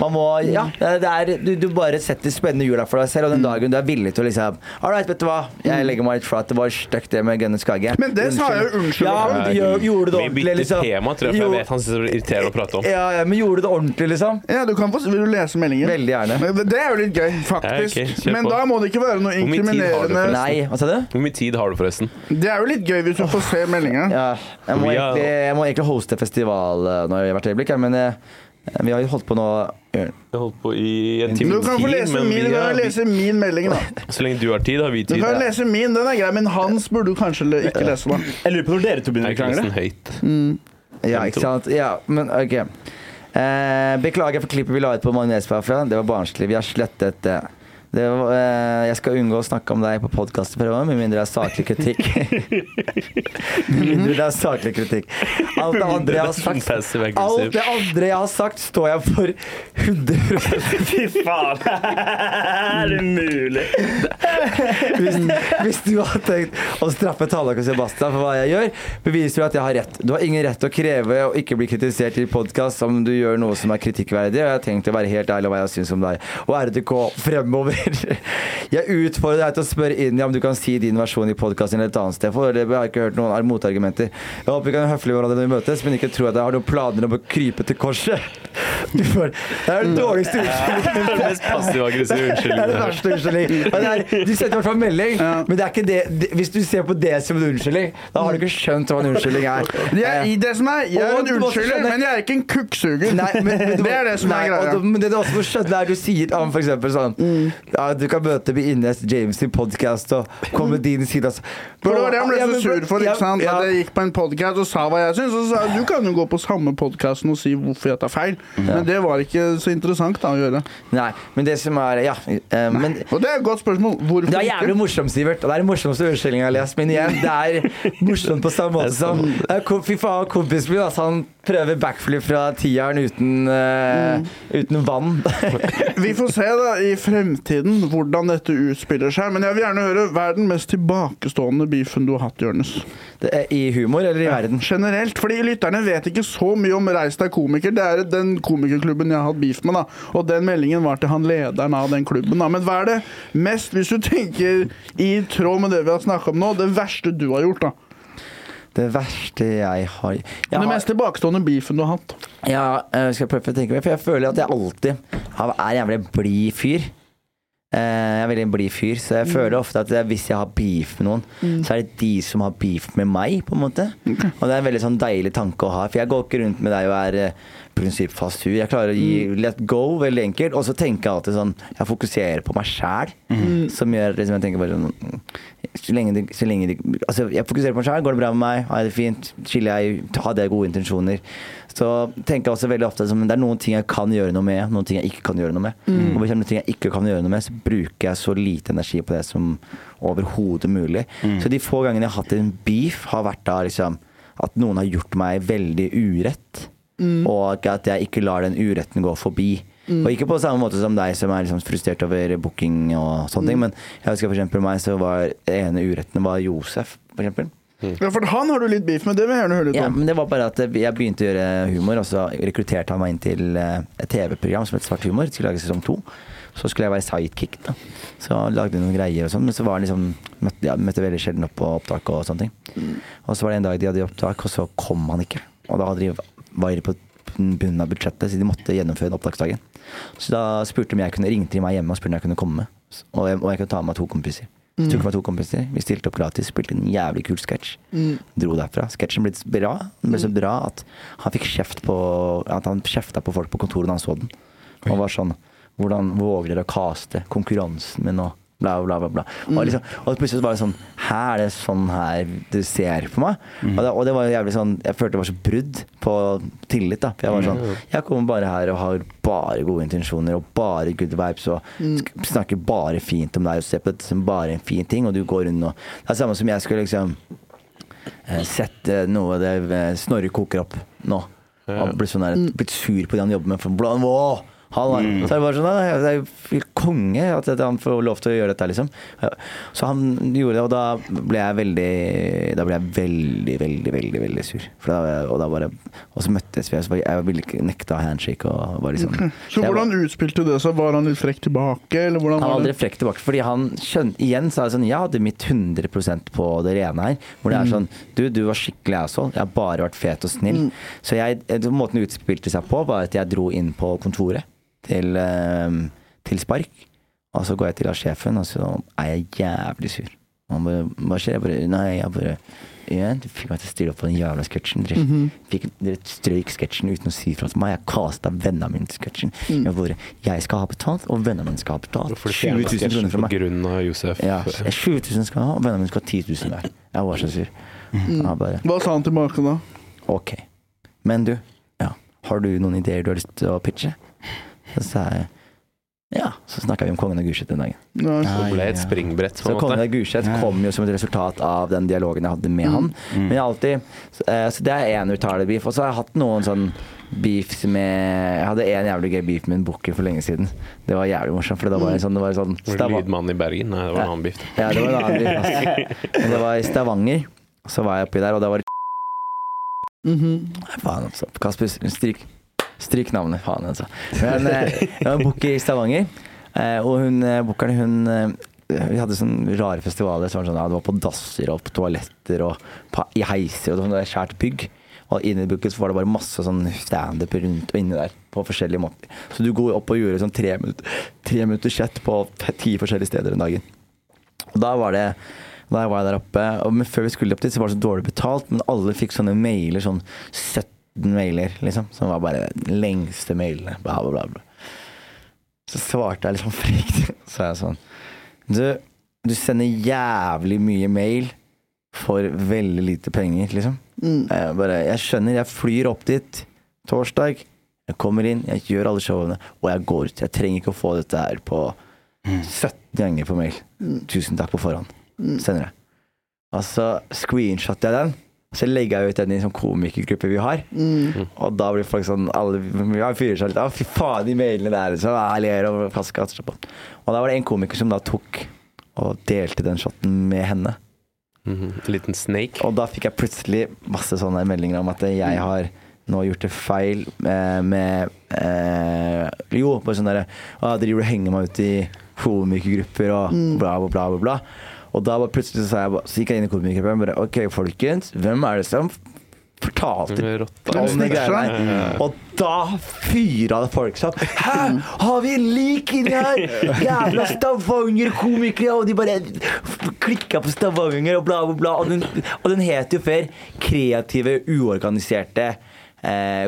Man må Ja, det er, du, du bare setter spennende hjula for deg selv, og den dagen du er villig til å liksom All right, vet du hva, jeg legger meg litt flat. Det var stygt, det med Gunnar Skage Men det sa jeg jo unnskyld Ja, men du gjør- gjorde det Vi ordentlig, bytter liksom. tema, tror jeg, for Jo. jeg vet han synes det blir irriterende å prate om. Ja, ja, men gjorde du det ordentlig, liksom? Ja, du kan få, Vil du lese meldingen? Veldig gjerne. Men Det er jo litt gøy, faktisk. Ja, ok, kjør Men på. da må det ikke være noe Hvor mye tid har du inkriminerende Nei, hva sa du? Hvor mye tid har du, forresten? Det er jo litt gøy hvis du får se meldinga. Ja, jeg må, Vi egentlig, jeg må egentlig hoste festival eh, nå i hvert øyeblikk, men eh, vi har jo holdt på nå eh, Vi har holdt på i en time Du kan få lese men min, har- kan lese min melding, da. Så lenge du har tid, har vi tid. Du kan lese min, den er grei, men hans burde du kanskje ikke lese, da. Jeg lurer på når dere to begynner å krangle. høyt. Ja, ikke sant? Ja, men ok. Eh, beklager for klippet vi la ut på Magnetspafra. Det var barnslig. Vi har slettet det. Det eh, jeg skal unngå å snakke om deg på podkast fremover, med mindre det er saklig kritikk. med mindre det er saklig kritikk. Alt det andre jeg har sagt Alt det andre jeg har sagt, står jeg for 100 Fy faen! Er det mulig? hvis, hvis du har tenkt å straffe Tallak og Sebastian for hva jeg gjør, beviser du at jeg har rett. Du har ingen rett til å kreve å ikke bli kritisert i podkast om du gjør noe som er kritikkverdig, og jeg har tenkt å være helt ærlig om hva jeg syns om deg. Og RDK fremover. Jeg utfordrer deg til å spørre inn om du kan si din versjon i podkasten eller et annet sted, for jeg har ikke hørt noen motargumenter. Jeg håper vi kan høfle høflige hverandre når vi møtes, men ikke tro at jeg har noen planer om å krype til korset. Du får, det er den dårligste unnskyldningen. Den mest passiv-aggressive Det er den unnskyldningen. verste unnskyldning. Og er, du sendte i hvert fall melding, men det er ikke det, det Hvis du ser på det som en unnskyldning, da har du ikke skjønt hva en unnskyldning er. Jeg, det som er, jeg er en unnskylder, men jeg er ikke en kukksuger. Nei, men, men det er det som nei, er greia. Men det du også må skjønne, er du sier om eksempel sånn ja, Du kan møte med Ines James i podkast og komme med din side. Altså. For det var det han ble Ja, så men- sur for. ikke sant? ja. At jeg gikk på en podkast og sa hva jeg syns. Og så sa jeg du kan jo gå på samme podkasten og si hvorfor jeg tar feil. Men det var ikke så interessant da å gjøre. Nei, men det som er Ja. Uh, Men Og det er et godt spørsmål. Hvorfor det er jævlig morsomt, Sivert. Og det er den morsomste unnskyldninga jeg har lest. Men igjen, det er morsomt på samme måte som er kom- Fy faen, kompisen min, altså, han prøver backflip fra tieren uten, eh, uten vann. Vi får se da i fremtiden hvordan dette utspiller seg. Men jeg vil gjerne høre hva er den mest tilbakestående beefen du har hatt, Jonis? I humor eller i verden? Generelt. Fordi lytterne vet ikke så mye om Reis deg komiker. Det er den komikerklubben jeg har hatt beef med, da. Og den meldingen var til han lederen av den klubben, da. Men hva er det mest, hvis du tenker i tråd med det vi har snakka om nå, det verste du har gjort, da? Det verste jeg har jeg Den har, mest tilbakestående beefen du har hatt? Ja, jeg skal prøve å tenke meg For jeg føler at jeg alltid har- er en jævlig blid fyr. Eh, Jeg er veldig en blid fyr, så jeg føler ofte at hvis jeg har beef med noen, så er det de som har beef med meg, på en måte. Og det er en veldig sånn deilig tanke å ha, for jeg går ikke rundt med deg og er eh, prinsippfast hu. Jeg klarer å gi let go, veldig enkelt. Og så tenker jeg alltid sånn Jeg fokuserer på meg sjæl, som gjør liksom, jeg tenker bare sånn så lenge, det, så lenge det, altså Jeg fokuserer på meg sjøl. Går det bra med meg? Har jeg det fint? Skiller jeg? Hadde jeg gode intensjoner? Så tenker jeg også veldig ofte som det er noen ting jeg kan gjøre noe med, noen ting jeg ikke kan gjøre noe med. Og hvis det er noen ting jeg ikke kan gjøre noe med, så bruker jeg så lite energi på det som overhodet mulig. Så de få gangene jeg har hatt en beef, har vært da liksom at noen har gjort meg veldig urett. Og at jeg ikke lar den uretten gå forbi. Og ikke på samme måte som deg som er liksom frustrert over booking og sånne ting, men jeg husker for eksempel meg så var ene uretten var Josef, for eksempel. Ja, for han har du litt beef med, det vil jeg gjerne høre litt Ja, om. men det var bare at jeg begynte å gjøre humor, og så rekrutterte han meg inn til eh, et TV-program som het Svart humor. Skulle lage sesong to. Så skulle jeg være sidekick, da. Så lagde vi noen greier og sånn, men så var han liksom møtte, ja, møtte veldig sjelden opp på opptak og sånne ting. Og så var det en dag de hadde opptak, og så kom han ikke. Og da hadde de var på bunnen av budsjettet, så de måtte gjennomføre den opptaksdagen. Så da spurte om jeg kunne ringte de meg hjemme og spurte om jeg kunne komme. Og jeg, og jeg kunne ta med meg to kompiser. Så tok jeg med to kompiser. Vi stilte opp gratis, spilte en jævlig kul sketsj. Dro derfra. Sketsjen ble bra. Den ble så bra at han fikk kjeft på At han kjefta på folk på kontoret da han så den. Og var sånn Hvordan våger dere å kaste konkurransen min og bla, bla, bla. bla. Og, liksom, og plutselig var det sånn Her er det sånn her du ser på meg. Og, det, og det var jævlig sånn Jeg følte det var så brudd på tillit. da For jeg var sånn Jeg kommer bare her og har bare gode intensjoner og bare good vibes og sk- snakker bare fint om deg og ser på dette som bare en fin ting, og du går rundt og Det er samme som jeg skulle liksom eh, sette noe det eh, Snorre koker opp nå. Og blitt, sånn der, blitt sur på det han jobber med. For han er, Så er det bare sånn Jeg, jeg, konge at han får lov til å gjøre dette, liksom. Så han gjorde det, og da ble jeg veldig Da ble jeg veldig, veldig, veldig veldig sur. Da, og, da bare, og så møttes vi, og så jeg, ville ikke nekta handshake. Og bare liksom, Så jeg var- hvordan utspilte det? Så Var han litt frekk tilbake, eller hvordan han var aldri frekk tilbake, fordi han skjønte Igjen så er det sånn Jeg hadde mitt 100% på det rene her. Hvor det er sånn Du, du var skikkelig asshole. Jeg har bare vært fet og snill. Så jeg, måten det utspilte seg på, var at jeg dro inn på kontoret til, eh, til Spark. Og så går jeg til av sjefen, og så er jeg jævlig sur. Og han bare Hva skjer? Jeg bare Nei, jeg bare igjen. du fikk meg til å stille opp på den jævla sketsjen. Dere, fikk, dere strøyk sketsjen uten å si fra til meg. Jeg kasta vennene mine til sketsjen. Jeg bare Jeg skal ha betalt, og vennene mine skal ha betalt. For 20 000 kroner fra meg. grunn av Josef. Ja, 20 000 skal jeg ha, og vennene mine skal ha 10 000 hver. Jeg var så sur. Jeg bare Hva sa han tilbake da? Ok. Men du, ja, har du noen ideer du har lyst til å pitche? Så sa jeg ja. Så snakka vi om Kongen av Gulset den dagen. Nei. Det ble et springbrett, på Så en Kongen av Gulset kom jo som et resultat av den dialogen jeg hadde med han. Mm. Men jeg alltid Så, eh, så det er én uttale-beef. Og så har jeg hatt noen sånn beefs med Jeg hadde en jævlig gøy beef med en booker for lenge siden. Det var jævlig morsomt, for det var det sånn, det var sånn Var det Lydmannen i Bergen? Nei, det var en annen beef. Ja, det var en annen beef. Altså. Men det var i Stavanger. Så var jeg oppi der, og da var det Mhm. Nei, faen, altså. Kasper, stryk. Stryk navnet, faen, altså. Men jeg det var en booker i Stavanger, eh, og hun eh, bookeren, hun eh, Vi hadde sånne rare festivaler. Så var det, sånn, ja, det var på dasser og på toaletter og på, i heiser og sånn var skjært bygg. Og inni booket var det bare masse sånn standup rundt og inni der på forskjellige måter. Så du går opp og gjør sånn tre minutter, tre minutter chat på ti forskjellige steder den dagen. Og da var det da var jeg der oppe, og før vi skulle opp dit, så var det så dårlig betalt, men alle fikk sånne mailer, sånn 17 mailer, liksom, som var bare de lengste mailene, bla, bla, bla. Så svarte jeg liksom frekt, så er jeg sånn Du, du sender jævlig mye mail for veldig lite penger, liksom. Jeg bare, jeg skjønner, jeg flyr opp dit torsdag, jeg kommer inn, jeg gjør alle showene, og jeg går ut. Jeg trenger ikke å få dette her på 17 ganger på mail. Tusen takk på forhånd. Sender jeg. Og så screenshotter jeg den. Så legger jeg ut den i en sånn komikergruppe vi har. Og da blir folk sånn alle, ja, fyrer seg litt av. Fy faen, de mailene der. Så jeg ler og kaster på. Og da var det en komiker som da tok og delte den shoten med henne. Mm En liten snake. Og da fikk jeg plutselig masse sånne meldinger om at jeg har nå gjort det feil med, med eh, Jo, bare sånn derre ah, Driver og henger meg ut i komikergrupper og bla, bla, bla. bla, bla. Og da bare plutselig så, sa jeg, så gikk jeg inn i komikergruppa og bare OK, folkens, hvem er det som fortalte om de greiene her. Og da fyra det folk seg opp. Hæ, har vi en lik inni her? Jævla Stavanger-komikere! Og de bare klikka på Stavanger og bla, bla, bla. Og den, og den het jo før Kreative, uorganiserte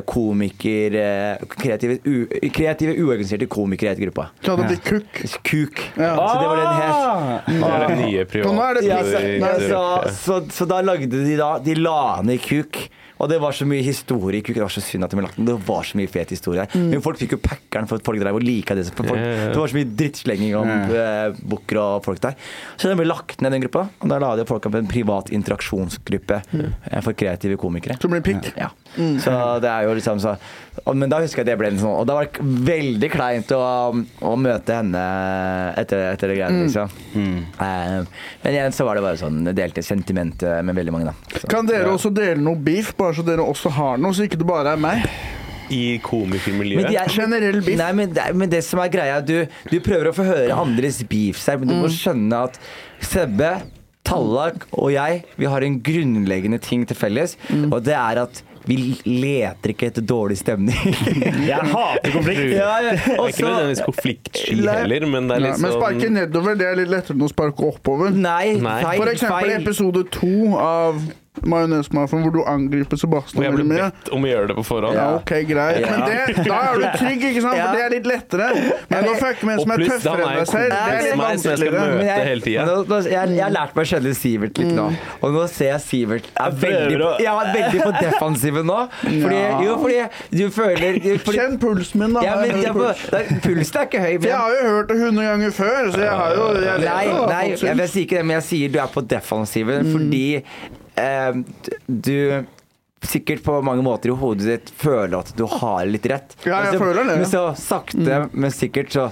komiker eh, kreative, u, kreative, uorganiserte komikere het gruppa. Så hadde blitt KUK. Kuk. Ja. Så det var det den het. Det er det nye nå det Ja, så, så, så, så da lagde de da De la ned Kuk, Og det var så mye historie. Det var så synd at de ble lagt ned. Det var så mye fet historie der. Men folk fikk jo packeren for at folk drev og lika det. Folk. Det var så mye drittslenging om yeah. booker og folk der. Så den ble lagt ned, den gruppa. Og da la de folk opp en privat interaksjonsgruppe mm. for kreative komikere. Som blir pikk. Ja. Så det er jo liksom så Men da husker jeg at det ble en sånn Og da var det veldig kleint å, å møte henne etter, etter det greiene, liksom. Eh, men igjen så var det bare sånn jeg delte sentiment med veldig mange, da. Så, Kan dere også dele noe beef, bare så dere også har noe, så ikke det bare er meg? I komikermiljøet. er- Generell beef. Nei, men det, men det som er greia, du, du prøver å få høre andres beefs her, men du må skjønne at Sebbe, Tallak og jeg, vi har en grunnleggende ting til felles, og det er at vi leter ikke etter dårlig stemning. Jeg hater konflikt. ja, ja. Det er ikke nødvendigvis konfliktsky heller, men det er litt sånn men sparke sånn nedover det er litt lettere enn å sparke oppover. Nei, Nei. feil. For eksempel feil. episode to av Majonesmafiaen, hvor du angriper Sebastian jeg ble bedt om å gjøre det på forhånd. Ja, ok, greit. Ja. Men det, da er du trygg, ikke sant? Ja. For det er litt lettere. Men å fucke med en som er tøffere enn deg selv, det er litt vanskeligere. jeg skal møte. Hele tiden. nå, nå, jeg, jeg har lært meg å skjønne Sivert litt nå, og nå ser jeg Sivert er veldig, jeg er veldig på defensiven nå. Fordi, Ja. jo, fordi du føler fordi, Kjenn pulsen min, da. ja, men, Jeg puls. Pulsen er ikke høy. Men, jeg har jo hørt det 100 ganger før, så jeg har jo jeg vet Nei, nei jeg, sier ikke det, men jeg sier du er på defensiven fordi eh, du Sikkert på mange måter i hodet ditt føler at du har litt rett. Ja, jeg så- føler det. Men så sakte, men sikkert så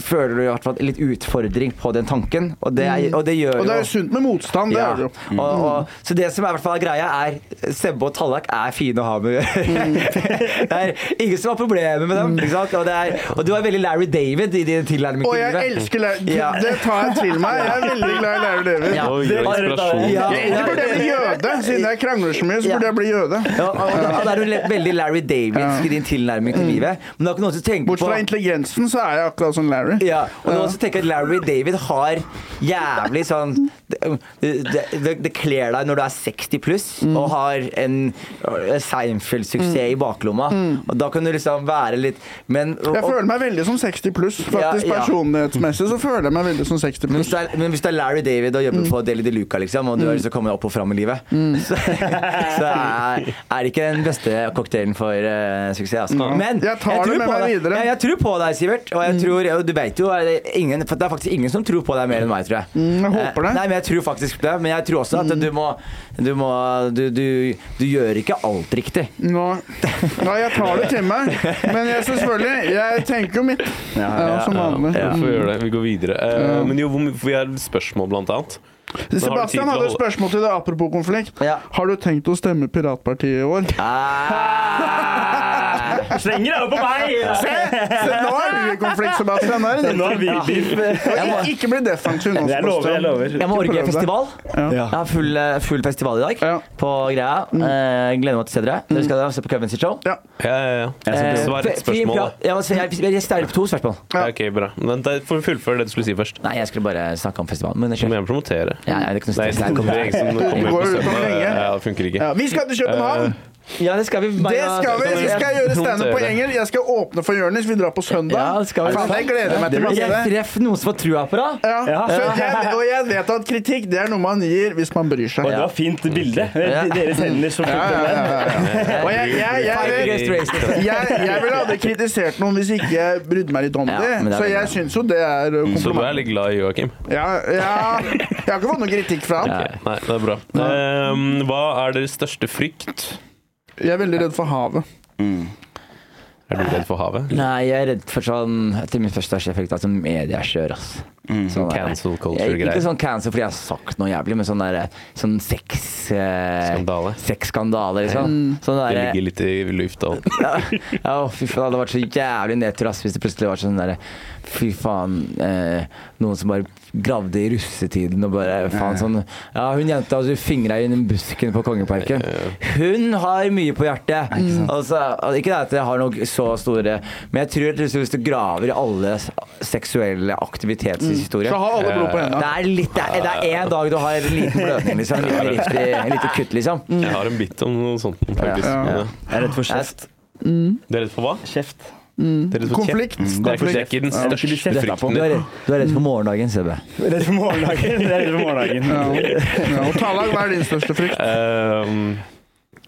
føler du i hvert fall litt utfordring på den tanken. Og det, er, og det gjør Og det er jo jo sunt med motstand, det ja. er det jo. og, og, så det som er, i hvert fall greia, er Sebbe og Tallak er fine å ha med å gjøre. det er ingen som har problemer med dem. Ikke sant? Og, det er, og du er veldig Larry David i din tilnærming Og jeg elsker Larry Ja. Det tar jeg til meg. Jeg er veldig glad i Larry David. Ja. Oi, Det- er Ja. Egentlig burde jeg bli jøde, siden jeg krangler så mye. Så burde jeg bli jøde. Ja, og, og, og da er du veldig Larry David i din tilnærming til livet. Men det er ikke noen som tenker Bortsett Bort fra intelligensen, så er jeg akkurat Larry. ja, og nå også tenker at Larry David har jævlig sånn Det, det, det, det kler deg når du er 60 pluss og har en Seinfeld-suksess i baklomma. Og da kan du liksom være litt Men og, Jeg føler meg veldig som 60 pluss. Faktisk Ja, ja. Personlighetsmessig så føler jeg meg veldig som 60 men hvis, pluss. du er, men hvis du er Larry David og jobber på Deli de Luca, liksom, og du har lyst til å komme opp og fram i livet, så, så er, er det ikke den beste cocktailen for uh, suksess. Altså. Men Jeg tror jeg tror på deg, Sivert. Og jeg tror, du vet jo, er det, ingen, for det er faktisk ingen som tror på deg mer enn meg, tror jeg. Mm, jeg håper det. Eh, Nei, men jeg tror faktisk det. Men jeg tror også at du må Du, må, du, du, du gjør ikke alt riktig. Nå, Nei, jeg tar det til meg. Men jeg selvfølgelig, jeg tenker jo mitt. Ja, som vanlig. Ja, vi får gjøre det. Vi går videre. Eh, Men jo, vi har spørsmål, blant annet. Sebastian hadde et spørsmål til deg apropos konflikt. Ja. Har du tenkt å stemme Piratpartiet i år? Ah. Slenger deg over på meg! Se, se, nå er du i konflikt, Sebastian. Nå er Nå er vi beef. Ikke bli defensiv nå, Jeg lover, jeg lover. Jeg må orgiefestival. Ja. Jeg har full, eh, full festival i dag Ja. på greia. Eh, gleder meg til å se dere. Dere skal se på Kevins show. Ja. Ja, ja, ja. Eh, Svar et spørsmål, da. Jeg, jeg på to spørsmål. Ja, ok, bra. Men da får vi fullføre det du skulle si først. Nei, jeg skulle bare snakke om festivalen. Men jeg må gjerne promotere. Ja, ja, det kan Nei, det, det det, det, det, det, utover lenge. Ja, det funker ikke. Ja, vi skal til København! Ja, det skal vi. Det skal vi! Vi skal gjøre standup på Engel. Jeg skal åpne for Jonis. Vi drar på søndag. Ja, det skal vi. Faen, jeg gleder meg til Jeg masse. treff noen som får trua på deg. Ja. Ja. Jeg, og jeg vet at kritikk det er noe man gir hvis man bryr seg. Og det var fint bilde. Deres hender som fulgte. Og jeg, jeg, jeg, jeg, jeg, ville aldri kritisert noen hvis ikke jeg brydde meg litt om det. Så jeg syns jo det er kompliment. Så du er litt glad i Joakim? Ja, ja, jeg har ikke fått noe kritikk fra han. Nei, det er bra. Eh, hva er deres største frykt? Jeg er veldig redd for havet. Er du redd for havet? Nei, jeg er redd for sånn Etter min første effekt altså mediekjør, ass. Sånn Cancel culture-greier. Ikke sånn cancel fordi jeg har sagt noe jævlig, men sånn der Sånn sex... Eh, Skandale. Sexskandale, liksom. Sånn Det ligger litt i lufta. ja, ja, fy faen, det hadde vært så jævlig nedtur ass, hvis det plutselig var sånn derre Fy faen, eh, noen som bare gravde i russetiden og bare faen sånn Ja, hun jenta altså, fingra inn i busken på Kongeparken. Hun har mye på hjertet. Altså, ikke det at jeg har noe så store Men jeg tror at hvis du graver i alle seksuelle aktivitetshistorier Så har alle blod på det hendene. er litt Det er- det er én dag du har en liten blødning, liksom. En liten En kutt, liksom. Jeg har en bit om noe sånt, faktisk. Ja. Ja. Jeg er redd for kjeft. Du er redd for hva? Kjeft. Er Konflikt. Det er ikke, det er ikke den Ja. største Du er, frykten du er, redd, du er redd for morgendagen, CB. Redd for morgendagen. Er redd for morgendagen. Ja. Ja, og Tallag, hva er din største frykt? Uh,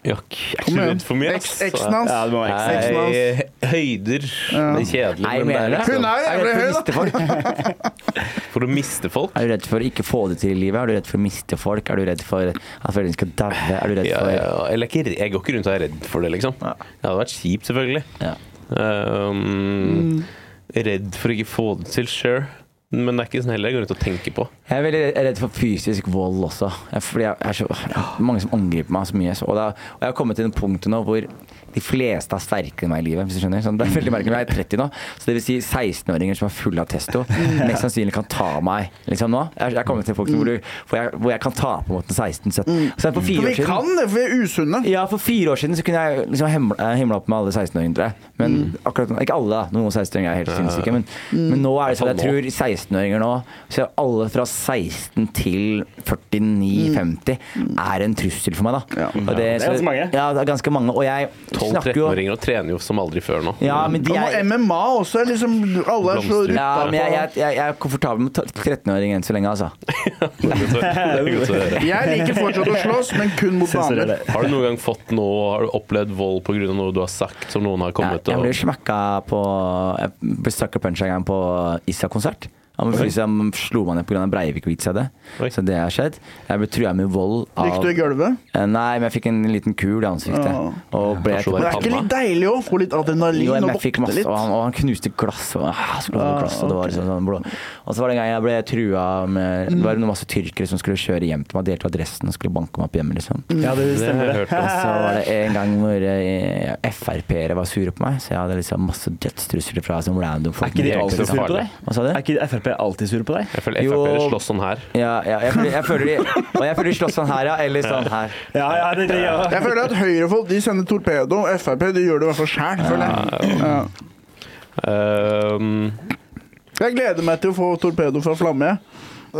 Jeg er ikke redd for mye. Eksen hans. Ja. Nei, høyder. Det er kjedelig, Nei, men det er Hun er jævlig høy, da. for å miste folk. Er du redd for å ikke få det til i livet? Er du redd for å miste folk? Er du redd for at foreldrene skal daue? Er du redd Ja, for ja, eller jeg går ikke rundt og er redd for det, liksom. Ja. Det hadde vært kjipt, selvfølgelig. Ja. mm. Redd for å ikke få det til, sure. Men det er ikke sånn heller jeg går rundt og tenker på. Jeg er veldig redd for fysisk vold også. Jeg, fordi jeg er så, mange som angriper meg så mye. Så, og, da, og jeg har kommet til en punkt nå hvor de fleste er sterkere enn meg i livet. hvis du skjønner. Sånn, det er veldig merkelig, Jeg er 30 nå, så det vil si 16-åringer som er fulle av testo, mest sannsynlig kan ta meg liksom nå. Jeg jeg er til punktet hvor, du, hvor, jeg, hvor jeg kan ta på en måte 16-17. Så for For vi siden kan det, for vi er usunne. ja, for fire år siden så kunne jeg liksom himla, himla opp med alle 16-åringer, tror jeg. Men akkurat nå, ikke alle, da. Noen 16-åringer er helt sinnssyke. Men, men nå er det sånn jeg tror 16-åringer nå, så alle fra 16 til 49-50, er en trussel for meg, da. Ja. Og Det er ganske mange. Ja, det er ganske mange. Og jeg 12-13-åringer og trener jo som aldri før nå. Ja, men de Og er MMA også er liksom Alle er så på. ja, men jeg, jeg, jeg, jeg er komfortabel med 13-åring enn så lenge, altså. Jeg liker fortsatt å slåss, men kun mot damer. Har du noen gang fått noe Har du opplevd vold pga. noe du har sagt som noen har Jeg, Ja, jeg ble smakka på Jeg ble sucker punch en gang på Issa-konsert. Han liksom slo meg ned pga. Breivik-vits jeg hadde. Så det har skjedd. Jeg ble trua med vold av Gikk du i gulvet? Eh, Nei, men jeg fikk en liten kul i ansiktet. Ja. Og ble Men det er ikke litt deilig å få litt adrenalin jo, jeg og våkne litt? og, han, og han knuste glass. Og, ah, slo glass, og det var liksom sånn blå. Og så var det en gang jeg ble trua med Det var noen masse tyrkere som skulle kjøre hjem til meg, delte adressen og skulle banke meg opp hjemme, liksom. Ja, det stemmer. det. Og så var det en gang hvor eh, Frp-ere var sure på meg, så jeg hadde liksom masse dødstrusler fra som random folk. Er ikke de Det alltid sure på deg? Hva sa du? Er ikke Frp alltid sure på deg? Jeg føler Frp-ere slåss sånn her. Ja, ja jeg, føler, jeg føler de Og jeg føler de slåss sånn her, ja. Eller sånn her. Ja, ja, det, det, ja. Jeg føler at høyrefolk de sender torpedo. Frp de gjør det i hvert fall sjæl, føler jeg. Ja. Um, Jeg gleder meg til å få torpedo fra Flamme.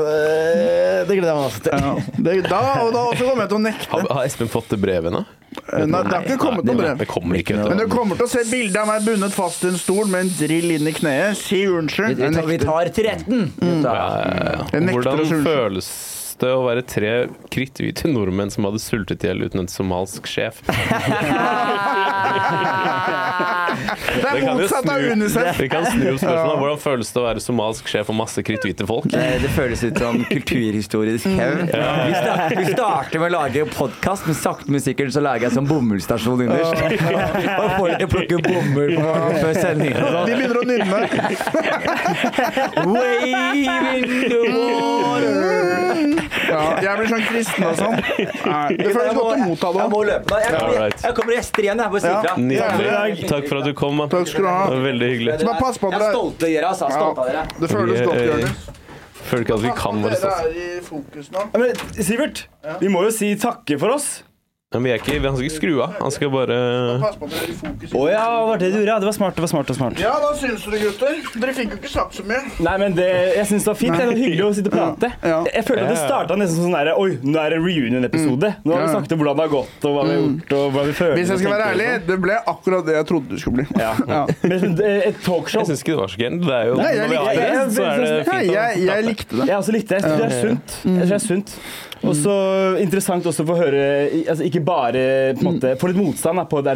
Jeg. Det gleder jeg meg også til. Ja. Det, da, og da også kommer jeg til å nekte. har, har Espen fått det brevet nå? Nei, det har ikke kommet noe brev. Det kommer ikke. Men du du. kommer til å se et bilde av meg bundet fast i en stol med en drill inn i kneet. Si unnskyld. vi, tar, vi tar til retten. Mm. Ja, ja, ja. Hvordan føles det å være tre kritthvite nordmenn som hadde sultet i hjel uten en somalsk sjef? Det er motsatt av Unicef. Vi kan snu spørsmålet. Hvordan føles det å være somalsk sjef og masse kritthvite folk? Det føles ut som kulturhistorisk hevn. Vi, vi starter med å lage podkast, men sakte, men sikkert så lager jeg sånn bomullsstasjon innerst. Og folk plukker bomull på, før sending. De begynner å nynne. Wave in the water. Ja, jeg blir sånn kristen og sånn. Det føles godt å motta Jeg må løpe. Jeg kommer, jeg kommer gjester igjen. Jeg bare sier Ja. fra. Nydelig. Takk for at du kom. Man. Takk skal du ha. Det var veldig hyggelig. Bare pass på Jeg er stolt av dere, altså. Stolt av dere. Det føles godt, eh, Jonis. Føler ikke at vi kan våre Dere er i fokus nå. Ja, Men Sivert, vi må jo si takke for oss. Men vi er ikke, han skal ikke skru av. Han skal bare Pass på dere i fokus. Å ja, det var det du gjorde. Ja, det var smart. det var smart, det var smart. Ja, da syns dere, gutter. Dere fikk jo ikke sagt så mye. Nei, men det, Jeg syns det var fint. Det var hyggelig å sitte og prate. Ja. Jeg føler at det starta nesten som sånn der, Oi, nå er det en reunion-episode. Nå har vi snakket om hvordan det har gått, og hva vi har gjort, og hva vi føler. Hvis jeg skal være ærlig, sånn. det ble akkurat det jeg trodde det skulle bli. Ja. Ja. Men et talkshow Jeg syns ikke det var så gærent. Det er jo Nei, jeg likte det. jeg, så det Nei, fint å jeg, jeg likte det. Jeg også likte det. Jeg synes det er sunt. Og så interessant også å få høre altså Ikke bare på en måte, Få litt motstand da, på det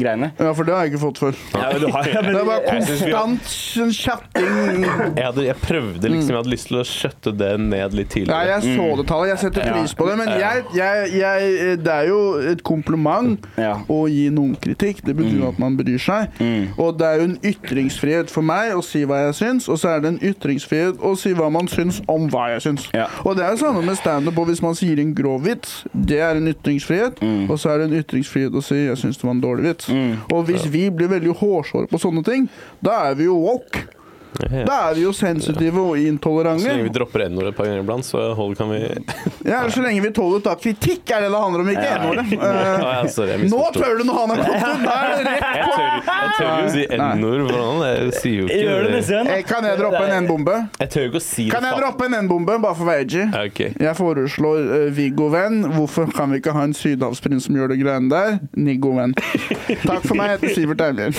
greiene. Ja, for det har jeg ikke fått før. Ja, men du har, ja, men, Det er bare konstant sånn chatting. Jeg, hadde, jeg prøvde liksom, jeg hadde lyst til å skjøtte det ned litt Ja, Nei, jeg så det tallet. Jeg setter pris på det. Men jeg, jeg, jeg, det er jo et kompliment Ja. å gi noen kritikk. Det betyr jo at man bryr seg. Og det er jo en ytringsfrihet for meg å si hva jeg syns, og så er det en ytringsfrihet å si hva man syns om hva jeg syns. Ja. Og det er jo samme med standup. og Hvis man sier en grov vits, det er en ytringsfrihet. Og så er det en ytringsfrihet å si 'jeg syns det var en dårlig vits'. Og hvis vi blir veldig hårsåre på sånne ting, da er vi jo woke. Ja. Da er vi jo sensitive og Så lenge vi dropper n-ordet et par ganger iblant, så hold kan vi Ja, så lenge vi tåler å ta kritikk, er det det handler om, ikke n-ordet. Ja, Eh, ja, Nå tør du noe det rett Jeg tør, jeg tør jo å si n-ord for noen. Jeg sier jo ikke Gjør det neste gang. Eh, Kan jeg droppe en N-bombe? Jeg tør ikke å si Kan jeg droppe en N-bombe, bare for å være edgy? Ja. Jeg foreslår uh, Viggo Venn. Hvorfor kan vi ikke ha en sydhavsprins som gjør det greiene der? Niggo Venn. Takk for meg, jeg heter Sivert Eimhjell.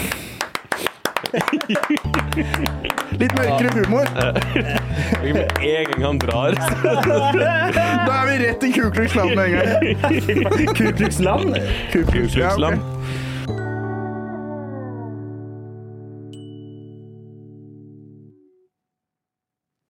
Litt mørkere humor. Med en gang han drar Da er vi rett i Kuklux Land med en gang. Kuklux Land. Ku Klux, ja, ok. Kuklux-land.